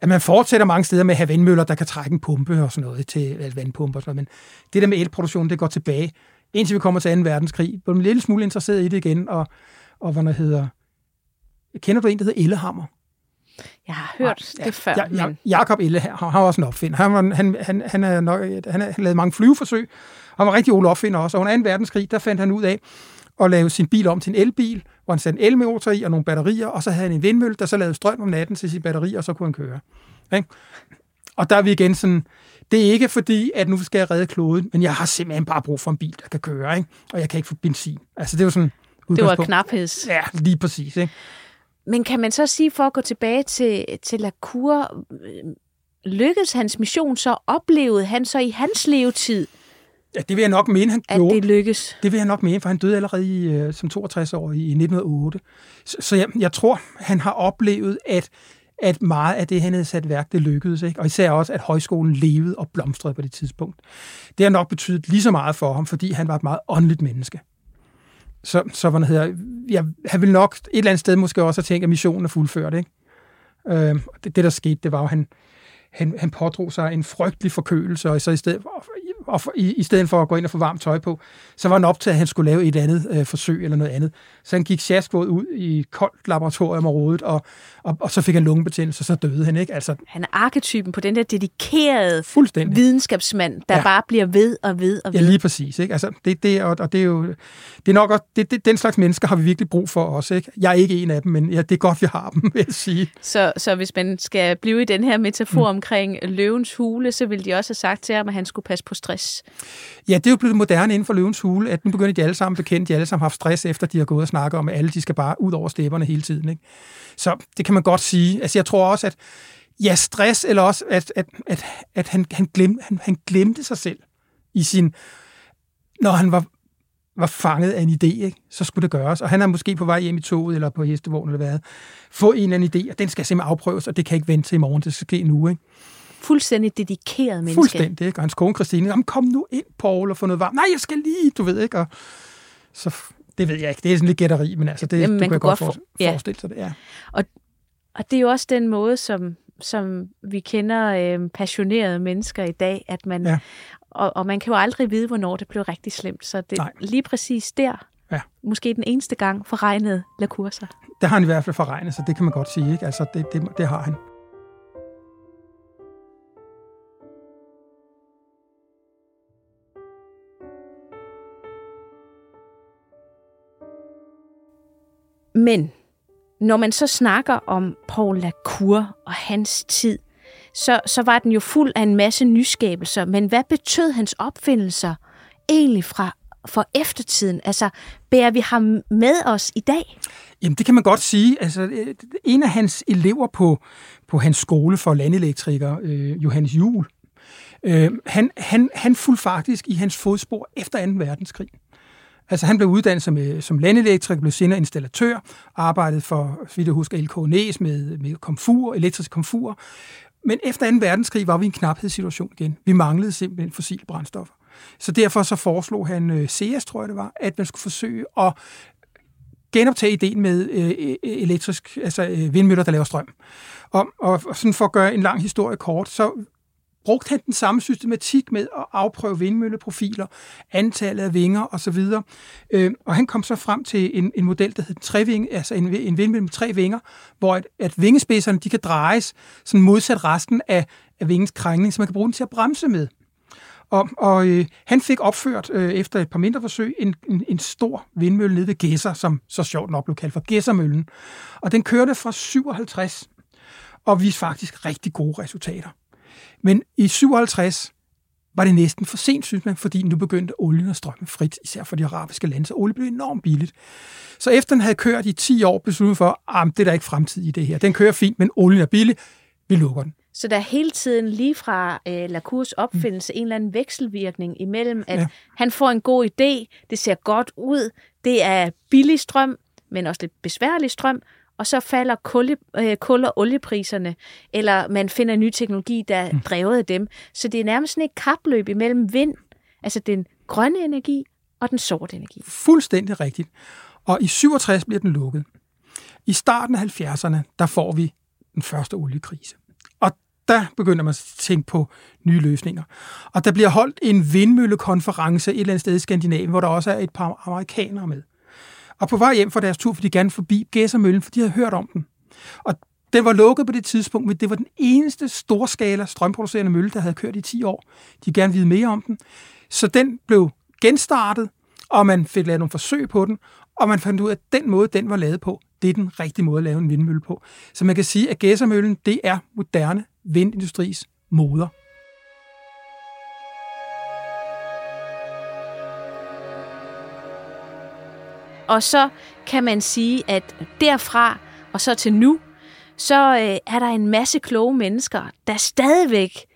at man fortsætter mange steder med at have vindmøller, der kan trække en pumpe og sådan noget, til altså vandpumper og sådan noget, men det der med elproduktion, det går tilbage, indtil vi kommer til 2. verdenskrig. Blev en lille smule interesseret i det igen, og, og hvad der hedder, kender du en, der hedder Ellehammer? Jeg har hørt ja, det før. Ja, ja, men... Jakob Elle, han har også en opfinder. Han, var, han, han, han, er nok, han, har lavet mange flyveforsøg. Han var rigtig Ole opfinder også. Og under 2. verdenskrig, der fandt han ud af at lave sin bil om til en elbil, hvor han satte en elmotor i og nogle batterier, og så havde han en vindmølle, der så lavede strøm om natten til sin batteri, og så kunne han køre. Ikke? Og der er vi igen sådan, det er ikke fordi, at nu skal jeg redde kloden, men jeg har simpelthen bare brug for en bil, der kan køre, ikke? og jeg kan ikke få benzin. Altså det var sådan Det var knapheds. Ja, lige præcis. Ikke? Men kan man så sige, for at gå tilbage til, til Lacour, lykkedes hans mission så? Oplevede han så i hans levetid, Ja, det vil jeg nok mene, han at gjorde. det lykkes? Det vil jeg nok mene, for han døde allerede i, øh, som 62 år i 1908. Så, så jeg, jeg tror, han har oplevet, at, at meget af det, han havde sat værk, det lykkedes. Ikke? Og især også, at højskolen levede og blomstrede på det tidspunkt. Det har nok betydet lige så meget for ham, fordi han var et meget åndeligt menneske. Så, så hvad hedder, jeg, han ville nok et eller andet sted måske også have tænkt, at missionen er fuldført. Ikke? Øh, det, det, der skete, det var jo, at han, han, han pådrog sig en frygtelig forkølelse, og så i stedet og for, i, i stedet for at gå ind og få varmt tøj på, så var han op til, at han skulle lave et andet øh, forsøg eller noget andet. Så han gik sjaskvåd ud i et koldt laboratorium og rodet, og, og, og så fik han lungebetændelse, og så døde han. Ikke? Altså, han er arketypen på den der dedikerede videnskabsmand, der ja. bare bliver ved og ved og ved. Ja, lige præcis. Ikke? Altså, det, det, og, og det er jo det er nok også, det, det, den slags mennesker har vi virkelig brug for også. Ikke? Jeg er ikke en af dem, men ja, det er godt, vi har dem, *laughs* vil jeg sige. Så, så hvis man skal blive i den her metafor mm. omkring løvens hule, så vil de også have sagt til ham, at han skulle passe på stress. Ja, det er jo blevet moderne inden for løvens hule, at nu begynder de alle sammen bekendt, de alle sammen har haft stress, efter de har gået og snakket om, at alle de skal bare ud over stepperne hele tiden. Ikke? Så det kan man godt sige. Altså, jeg tror også, at ja, stress, eller også, at, at, at, at han, han, glemte, han, han glemte sig selv i sin, når han var, var fanget af en idé, ikke? så skulle det gøres. Og han er måske på vej hjem i toget, eller på hestevognen, eller hvad. Få en eller anden idé, og den skal simpelthen afprøves, og det kan ikke vente til i morgen, det skal ske nu. Ikke? Fuldstændig dedikeret menneske. Fuldstændig, ikke? Og hans kone Christine, jamen kom nu ind, Paul, og få noget varmt. Nej, jeg skal lige, du ved ikke. Og så, det ved jeg ikke, det er sådan lidt gætteri, men altså, det, jamen, du kan godt for, ja. forestille sig det. Ja. Og, og det er jo også den måde, som, som vi kender øh, passionerede mennesker i dag, at man, ja. og, og man kan jo aldrig vide, hvornår det blev rigtig slemt. Så det Nej. lige præcis der, ja. måske den eneste gang, forregnede Lacour Det har han i hvert fald forregnet, så det kan man godt sige. Ikke? Altså, det, det, det har han. Men når man så snakker om Paul Lacour og hans tid, så, så var den jo fuld af en masse nyskabelser. Men hvad betød hans opfindelser egentlig fra, for eftertiden? Altså, bærer vi ham med os i dag? Jamen, det kan man godt sige. Altså, øh, en af hans elever på, på hans skole for landelektrikere, øh, Johannes Juhl, øh, han, han, han fulgte faktisk i hans fodspor efter 2. verdenskrig. Altså han blev uddannet som, øh, som landelektriker, blev senere installatør, arbejdede for, så vidt jeg husker, LK Næs med, med komfur, elektrisk komfur. Men efter 2. verdenskrig var vi i en knaphedssituation igen. Vi manglede simpelthen fossile brændstoffer. Så derfor så foreslog han øh, CS, tror jeg det var, at man skulle forsøge at genoptage ideen med øh, elektrisk, altså øh, vindmøller, der laver strøm. Og, og, og sådan for at gøre en lang historie kort, så brugte han den samme systematik med at afprøve vindmølleprofiler, antallet af vinger osv. Øh, og han kom så frem til en, en model, der hed treving, altså en, en vindmølle med tre vinger, hvor at, at vingespidserne de kan drejes sådan modsat resten af, af vingens krængning, så man kan bruge den til at bremse med. Og, og øh, han fik opført, øh, efter et par mindre forsøg, en, en, en stor vindmølle nede ved Gæsser, som så sjovt nok blev kaldt for Gæssermøllen. Og den kørte fra 57 og viste faktisk rigtig gode resultater. Men i 57 var det næsten for sent, synes man, fordi nu begyndte olien at strømme frit, især for de arabiske lande, så olie blev enormt billigt. Så efter den havde kørt i 10 år, besluttede for, at det er der ikke fremtid i det her. Den kører fint, men olien er billig, vi lukker den. Så der er hele tiden lige fra øh, Lacours opfindelse mm. en eller anden vekselvirkning imellem, at ja. han får en god idé, det ser godt ud, det er billig strøm, men også lidt besværlig strøm, og så falder kul, øh, kul- og oliepriserne, eller man finder ny teknologi, der er mm. drevet af dem. Så det er nærmest sådan et kapløb imellem vind, altså den grønne energi og den sorte energi. Fuldstændig rigtigt. Og i 67 bliver den lukket. I starten af 70'erne, der får vi den første oliekrise. Og der begynder man at tænke på nye løsninger. Og der bliver holdt en vindmøllekonference et eller andet sted i Skandinavien, hvor der også er et par amerikanere med. Og på vej hjem fra deres tur, for de gerne forbi Gæsermøllen, for de havde hørt om den. Og den var lukket på det tidspunkt, men det var den eneste storskala strømproducerende mølle, der havde kørt i 10 år. De gerne vide mere om den. Så den blev genstartet, og man fik lavet nogle forsøg på den, og man fandt ud af, at den måde, den var lavet på, det er den rigtige måde at lave en vindmølle på. Så man kan sige, at Gæssermøllen, det er moderne vindindustris moder. Og så kan man sige, at derfra og så til nu, så øh, er der en masse kloge mennesker, der stadigvæk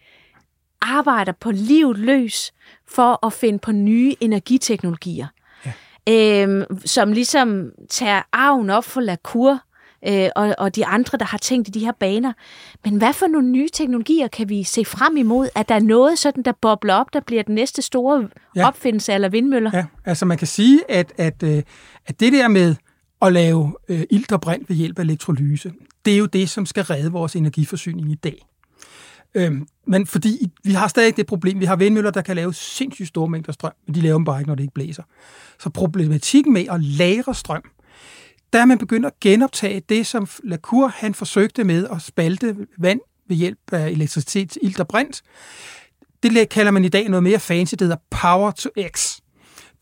arbejder på livet løs for at finde på nye energiteknologier. Ja. Øhm, som ligesom tager arven op for Lacour øh, og, og de andre, der har tænkt i de her baner. Men hvad for nogle nye teknologier kan vi se frem imod? At der er noget sådan, der bobler op, der bliver den næste store ja. opfindelse eller vindmøller? Ja, altså man kan sige, at, at, øh, at det der med at lave øh, ilt og brint ved hjælp af elektrolyse, det er jo det, som skal redde vores energiforsyning i dag. Øhm, men fordi vi har stadig det problem, vi har vindmøller, der kan lave sindssygt store mængder strøm, men de laver dem bare ikke, når det ikke blæser. Så problematikken med at lagre strøm, der er man begyndt at genoptage det, som Lacour han forsøgte med at spalte vand ved hjælp af elektricitet, ilt og brint. Det kalder man i dag noget mere fancy, det hedder power to x.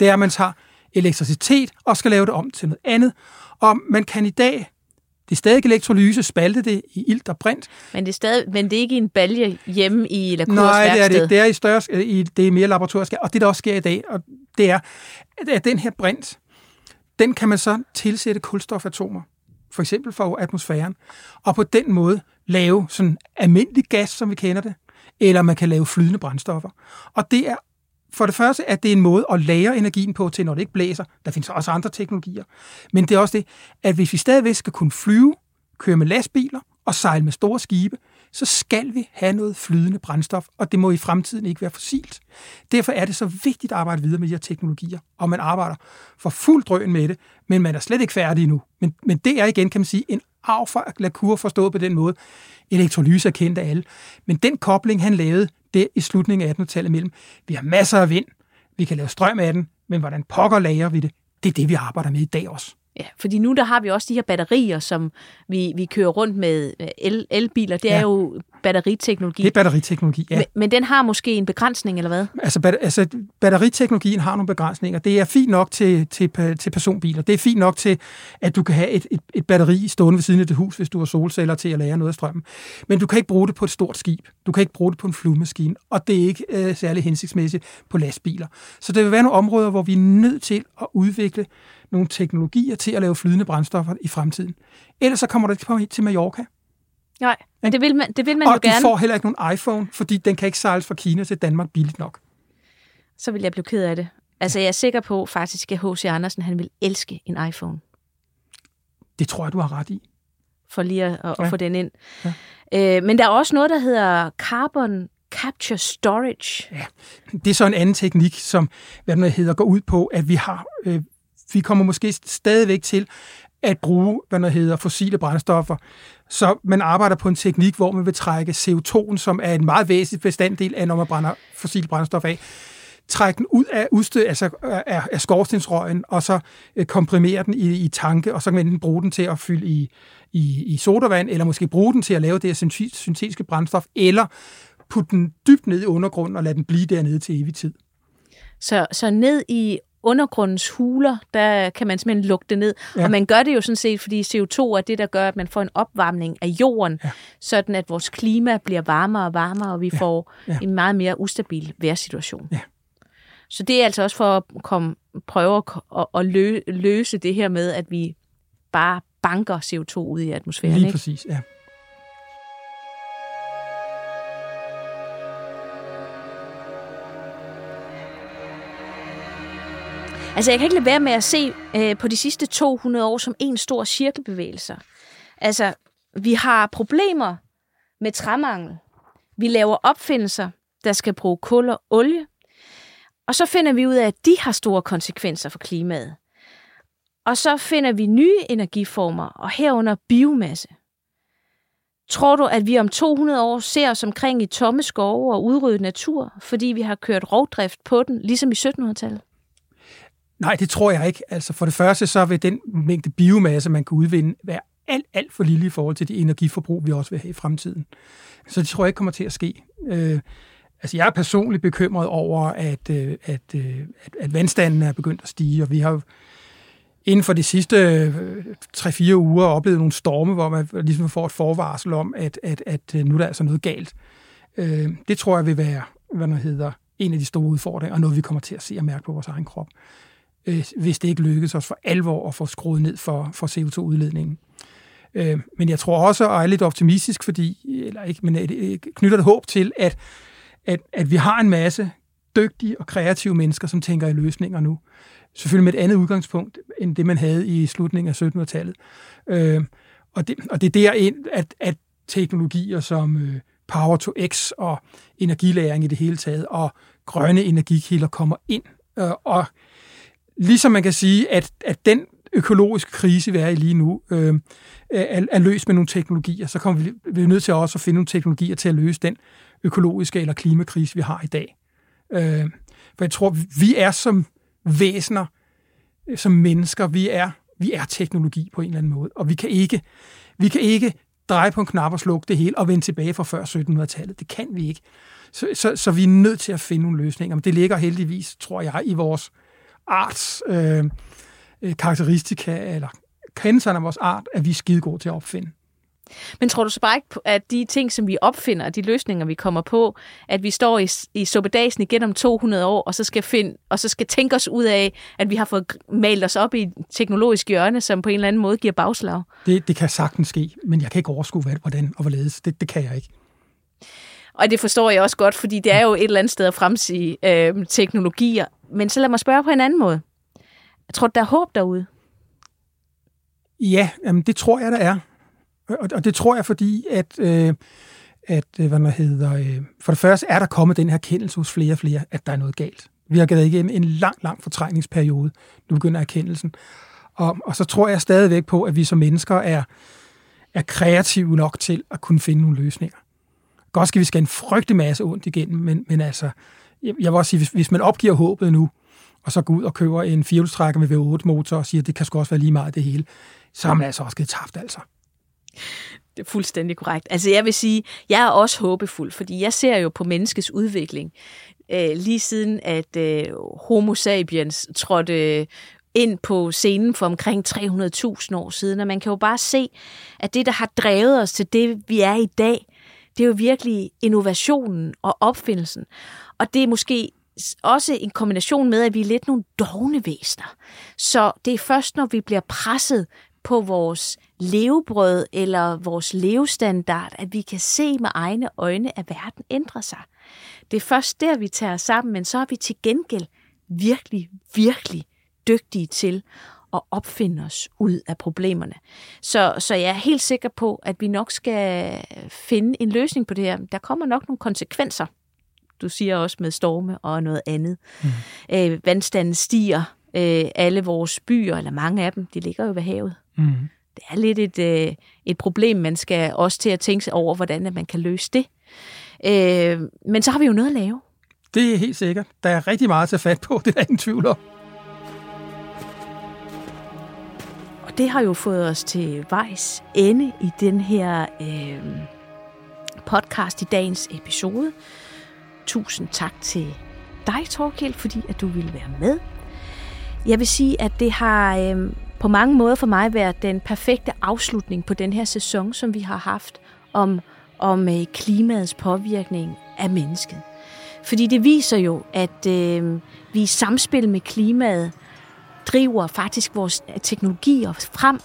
Det er, at man tager elektricitet og skal lave det om til noget andet. Og man kan i dag det er stadig elektrolyse, spalte det i ilt og brint. Men det er, stadig, men det er ikke en balje hjemme i Lacours Nej, det er det Det er, i større, i, det er mere laboratorisk. Og det, der også sker i dag, og det er, at den her brint, den kan man så tilsætte kulstofatomer, for eksempel fra atmosfæren, og på den måde lave sådan almindelig gas, som vi kender det, eller man kan lave flydende brændstoffer. Og det er for det første, at det er en måde at lære energien på til, når det ikke blæser. Der findes også andre teknologier. Men det er også det, at hvis vi stadigvæk skal kunne flyve, køre med lastbiler og sejle med store skibe, så skal vi have noget flydende brændstof, og det må i fremtiden ikke være fossilt. Derfor er det så vigtigt at arbejde videre med de her teknologier, og man arbejder for fuld drøn med det, men man er slet ikke færdig endnu. Men, men det er igen, kan man sige, en arv fra Lacour forstået på den måde. Elektrolyse er kendt af alle. Men den kobling, han lavede det i slutningen af 1800-tallet mellem, vi har masser af vind, vi kan lave strøm af den, men hvordan pokker lager vi det? Det er det, vi arbejder med i dag også. Ja, fordi nu der har vi også de her batterier, som vi, vi kører rundt med el, elbiler. Det ja. er jo batteriteknologi. Det er batteriteknologi, ja. Men, men den har måske en begrænsning, eller hvad? Altså, bat, altså batteriteknologien har nogle begrænsninger. Det er fint nok til, til, til personbiler. Det er fint nok til, at du kan have et, et, et batteri stående ved siden af det hus, hvis du har solceller til at lære noget af strømmen. Men du kan ikke bruge det på et stort skib. Du kan ikke bruge det på en flyvemaskine. Og det er ikke øh, særlig hensigtsmæssigt på lastbiler. Så der vil være nogle områder, hvor vi er nødt til at udvikle nogle teknologier til at lave flydende brændstoffer i fremtiden. Ellers så kommer du ikke til Mallorca. Nej, men det vil man, det vil man og jo gerne. Og du får heller ikke nogen iPhone, fordi den kan ikke sejles fra Kina til Danmark billigt nok. Så vil jeg blive ked af det. Altså, jeg er sikker på faktisk, at H.C. Andersen han vil elske en iPhone. Det tror jeg, du har ret i. For lige at, at ja. få den ind. Ja. Øh, men der er også noget, der hedder carbon capture storage. Ja, det er så en anden teknik, som hvad den hedder, går ud på, at vi har øh, vi kommer måske stadigvæk til at bruge, hvad der hedder, fossile brændstoffer. Så man arbejder på en teknik, hvor man vil trække CO2'en, som er en meget væsentlig bestanddel af, når man brænder fossile brændstof af, trække den ud af udstød, altså af, af skorstensrøgen, og så øh, komprimere den i, i tanke, og så kan man enten bruge den til at fylde i, i, i sodavand, eller måske bruge den til at lave det her syntetiske brændstof, eller putte den dybt ned i undergrunden og lade den blive dernede til evig tid. Så, så ned i undergrundens huler, der kan man simpelthen lukke det ned. Ja. Og man gør det jo sådan set, fordi CO2 er det, der gør, at man får en opvarmning af jorden, ja. sådan at vores klima bliver varmere og varmere, og vi ja. får ja. en meget mere ustabil vejrsituation. Ja. Så det er altså også for at komme, prøve at, at løse det her med, at vi bare banker CO2 ud i atmosfæren. Lige ikke? præcis, ja. Altså, jeg kan ikke lade være med at se øh, på de sidste 200 år som en stor cirkelbevægelse. Altså, vi har problemer med træmangel. Vi laver opfindelser, der skal bruge kul og olie. Og så finder vi ud af, at de har store konsekvenser for klimaet. Og så finder vi nye energiformer, og herunder biomasse. Tror du, at vi om 200 år ser os omkring i tomme skove og udryddet natur, fordi vi har kørt rovdrift på den, ligesom i 1700-tallet? Nej, det tror jeg ikke. Altså for det første, så vil den mængde biomasse, man kan udvinde, være alt, alt for lille i forhold til det energiforbrug, vi også vil have i fremtiden. Så det tror jeg ikke kommer til at ske. Øh, altså jeg er personligt bekymret over, at, øh, at, øh, at, at vandstanden er begyndt at stige, og vi har inden for de sidste øh, 3-4 uger oplevet nogle storme, hvor man ligesom får et forvarsel om, at, at, at øh, nu er der altså noget galt. Øh, det tror jeg vil være, hvad der hedder, en af de store udfordringer, og noget vi kommer til at se og mærke på vores egen krop øh, hvis det ikke lykkes os for alvor at få skruet ned for, for CO2-udledningen. Øh, men jeg tror også, og er lidt optimistisk, fordi, eller ikke, men jeg knytter det håb til, at, at, at vi har en masse dygtige og kreative mennesker, som tænker i løsninger nu. Selvfølgelig med et andet udgangspunkt, end det man havde i slutningen af 1700-tallet. Øh, og, det, og det er derind, at, at teknologier som øh, Power to X og energilæring i det hele taget, og grønne energikilder kommer ind øh, og Ligesom man kan sige, at, at den økologiske krise, vi er i lige nu, øh, er, er løst med nogle teknologier, så kommer vi, vi er nødt til også at finde nogle teknologier til at løse den økologiske eller klimakrise, vi har i dag. Øh, for jeg tror, vi er som væsener, øh, som mennesker, vi er, vi er teknologi på en eller anden måde, og vi kan ikke, vi kan ikke dreje på en knap og slukke det hele og vende tilbage fra før 1700-tallet. Det kan vi ikke. Så, så, så vi er nødt til at finde nogle løsninger. Men det ligger heldigvis, tror jeg, i vores arts øh, øh karakteristika, eller kendelsen af vores art, at vi er skide gode til at opfinde. Men tror du så bare ikke, at de ting, som vi opfinder, de løsninger, vi kommer på, at vi står i, i suppedagen igen om 200 år, og så skal finde, og så skal tænke os ud af, at vi har fået malet os op i et teknologisk hjørne, som på en eller anden måde giver bagslag? Det, det kan sagtens ske, men jeg kan ikke overskue, hvad, hvordan og hvorledes. Det, det kan jeg ikke. Og det forstår jeg også godt, fordi det er jo et eller andet sted at fremsige øh, teknologier. Men så lad mig spørge på en anden måde. Jeg tror, der er håb derude. Ja, jamen det tror jeg, der er. Og, og det tror jeg, fordi at, øh, at øh, hvad man hedder, øh, for det første er der kommet den her kendelse hos flere og flere, at der er noget galt. Vi har gået igennem en lang, lang fortrængningsperiode. Nu begynder erkendelsen. Og, og så tror jeg stadigvæk på, at vi som mennesker er, er kreative nok til at kunne finde nogle løsninger. Godt skal vi skal en frygtelig masse ondt igennem, men, men altså, jeg, jeg vil også sige, hvis, hvis man opgiver håbet nu, og så går ud og køber en firehjulstrækker med V8-motor og siger, at det kan sgu også være lige meget det hele, så har man altså også givet tabt, altså. Det er fuldstændig korrekt. Altså jeg vil sige, jeg er også håbefuld, fordi jeg ser jo på menneskets udvikling. Øh, lige siden at øh, Homo sapiens trådte ind på scenen for omkring 300.000 år siden, og man kan jo bare se, at det, der har drevet os til det, vi er i dag, det er jo virkelig innovationen og opfindelsen. Og det er måske også en kombination med, at vi er lidt nogle dogne væsener. Så det er først, når vi bliver presset på vores levebrød eller vores levestandard, at vi kan se med egne øjne, at verden ændrer sig. Det er først der, vi tager os sammen, men så er vi til gengæld virkelig, virkelig dygtige til at opfinde os ud af problemerne. Så, så jeg er helt sikker på, at vi nok skal finde en løsning på det her. Der kommer nok nogle konsekvenser. Du siger også med storme og noget andet. Mm. Øh, vandstanden stiger. Øh, alle vores byer, eller mange af dem, de ligger jo ved havet. Mm. Det er lidt et, øh, et problem, man skal også til at tænke sig over, hvordan at man kan løse det. Øh, men så har vi jo noget at lave. Det er helt sikkert. Der er rigtig meget at tage fat på, *laughs* det er der ingen tvivl om. Det har jo fået os til vejs ende i den her øh, podcast i dagens episode. Tusind tak til dig, Torkild, fordi at du ville være med. Jeg vil sige, at det har øh, på mange måder for mig været den perfekte afslutning på den her sæson, som vi har haft om, om øh, klimaets påvirkning af mennesket. Fordi det viser jo, at øh, vi i samspil med klimaet driver faktisk vores teknologier frem,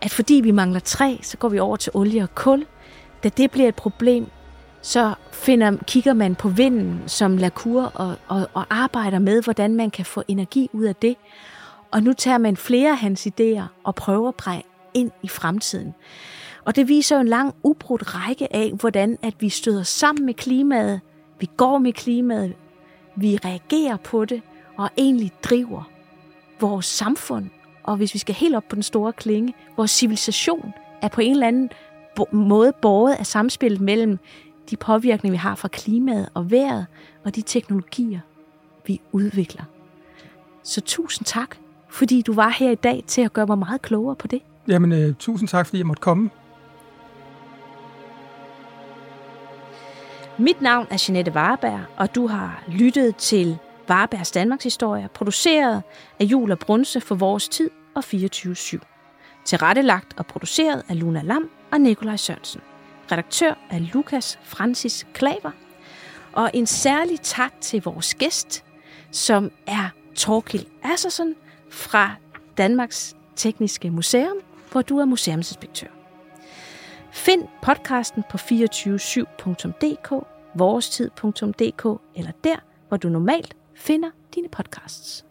at fordi vi mangler træ, så går vi over til olie og kul. Da det bliver et problem, så finder, kigger man på vinden som lakur og, og, og arbejder med, hvordan man kan få energi ud af det. Og nu tager man flere af hans idéer og prøver at præge ind i fremtiden. Og det viser jo en lang ubrudt række af, hvordan at vi støder sammen med klimaet, vi går med klimaet, vi reagerer på det og egentlig driver vores samfund. Og hvis vi skal helt op på den store klinge, vores civilisation er på en eller anden måde båret af samspillet mellem de påvirkninger, vi har fra klimaet og vejret, og de teknologier, vi udvikler. Så tusind tak fordi du var her i dag til at gøre mig meget klogere på det. Jamen, øh, tusind tak, fordi jeg måtte komme. Mit navn er Jeanette Warberg, og du har lyttet til Varbergs Danmarks Historie, produceret af Jul og Brunse for Vores Tid og 24-7. Tilrettelagt og produceret af Luna Lam og Nikolaj Sørensen. Redaktør er Lukas Francis Klaver. Og en særlig tak til vores gæst, som er Torkil Assersen, fra Danmarks Tekniske Museum, hvor du er museumsinspektør. Find podcasten på 247.dk, vorestid.dk eller der, hvor du normalt finder dine podcasts.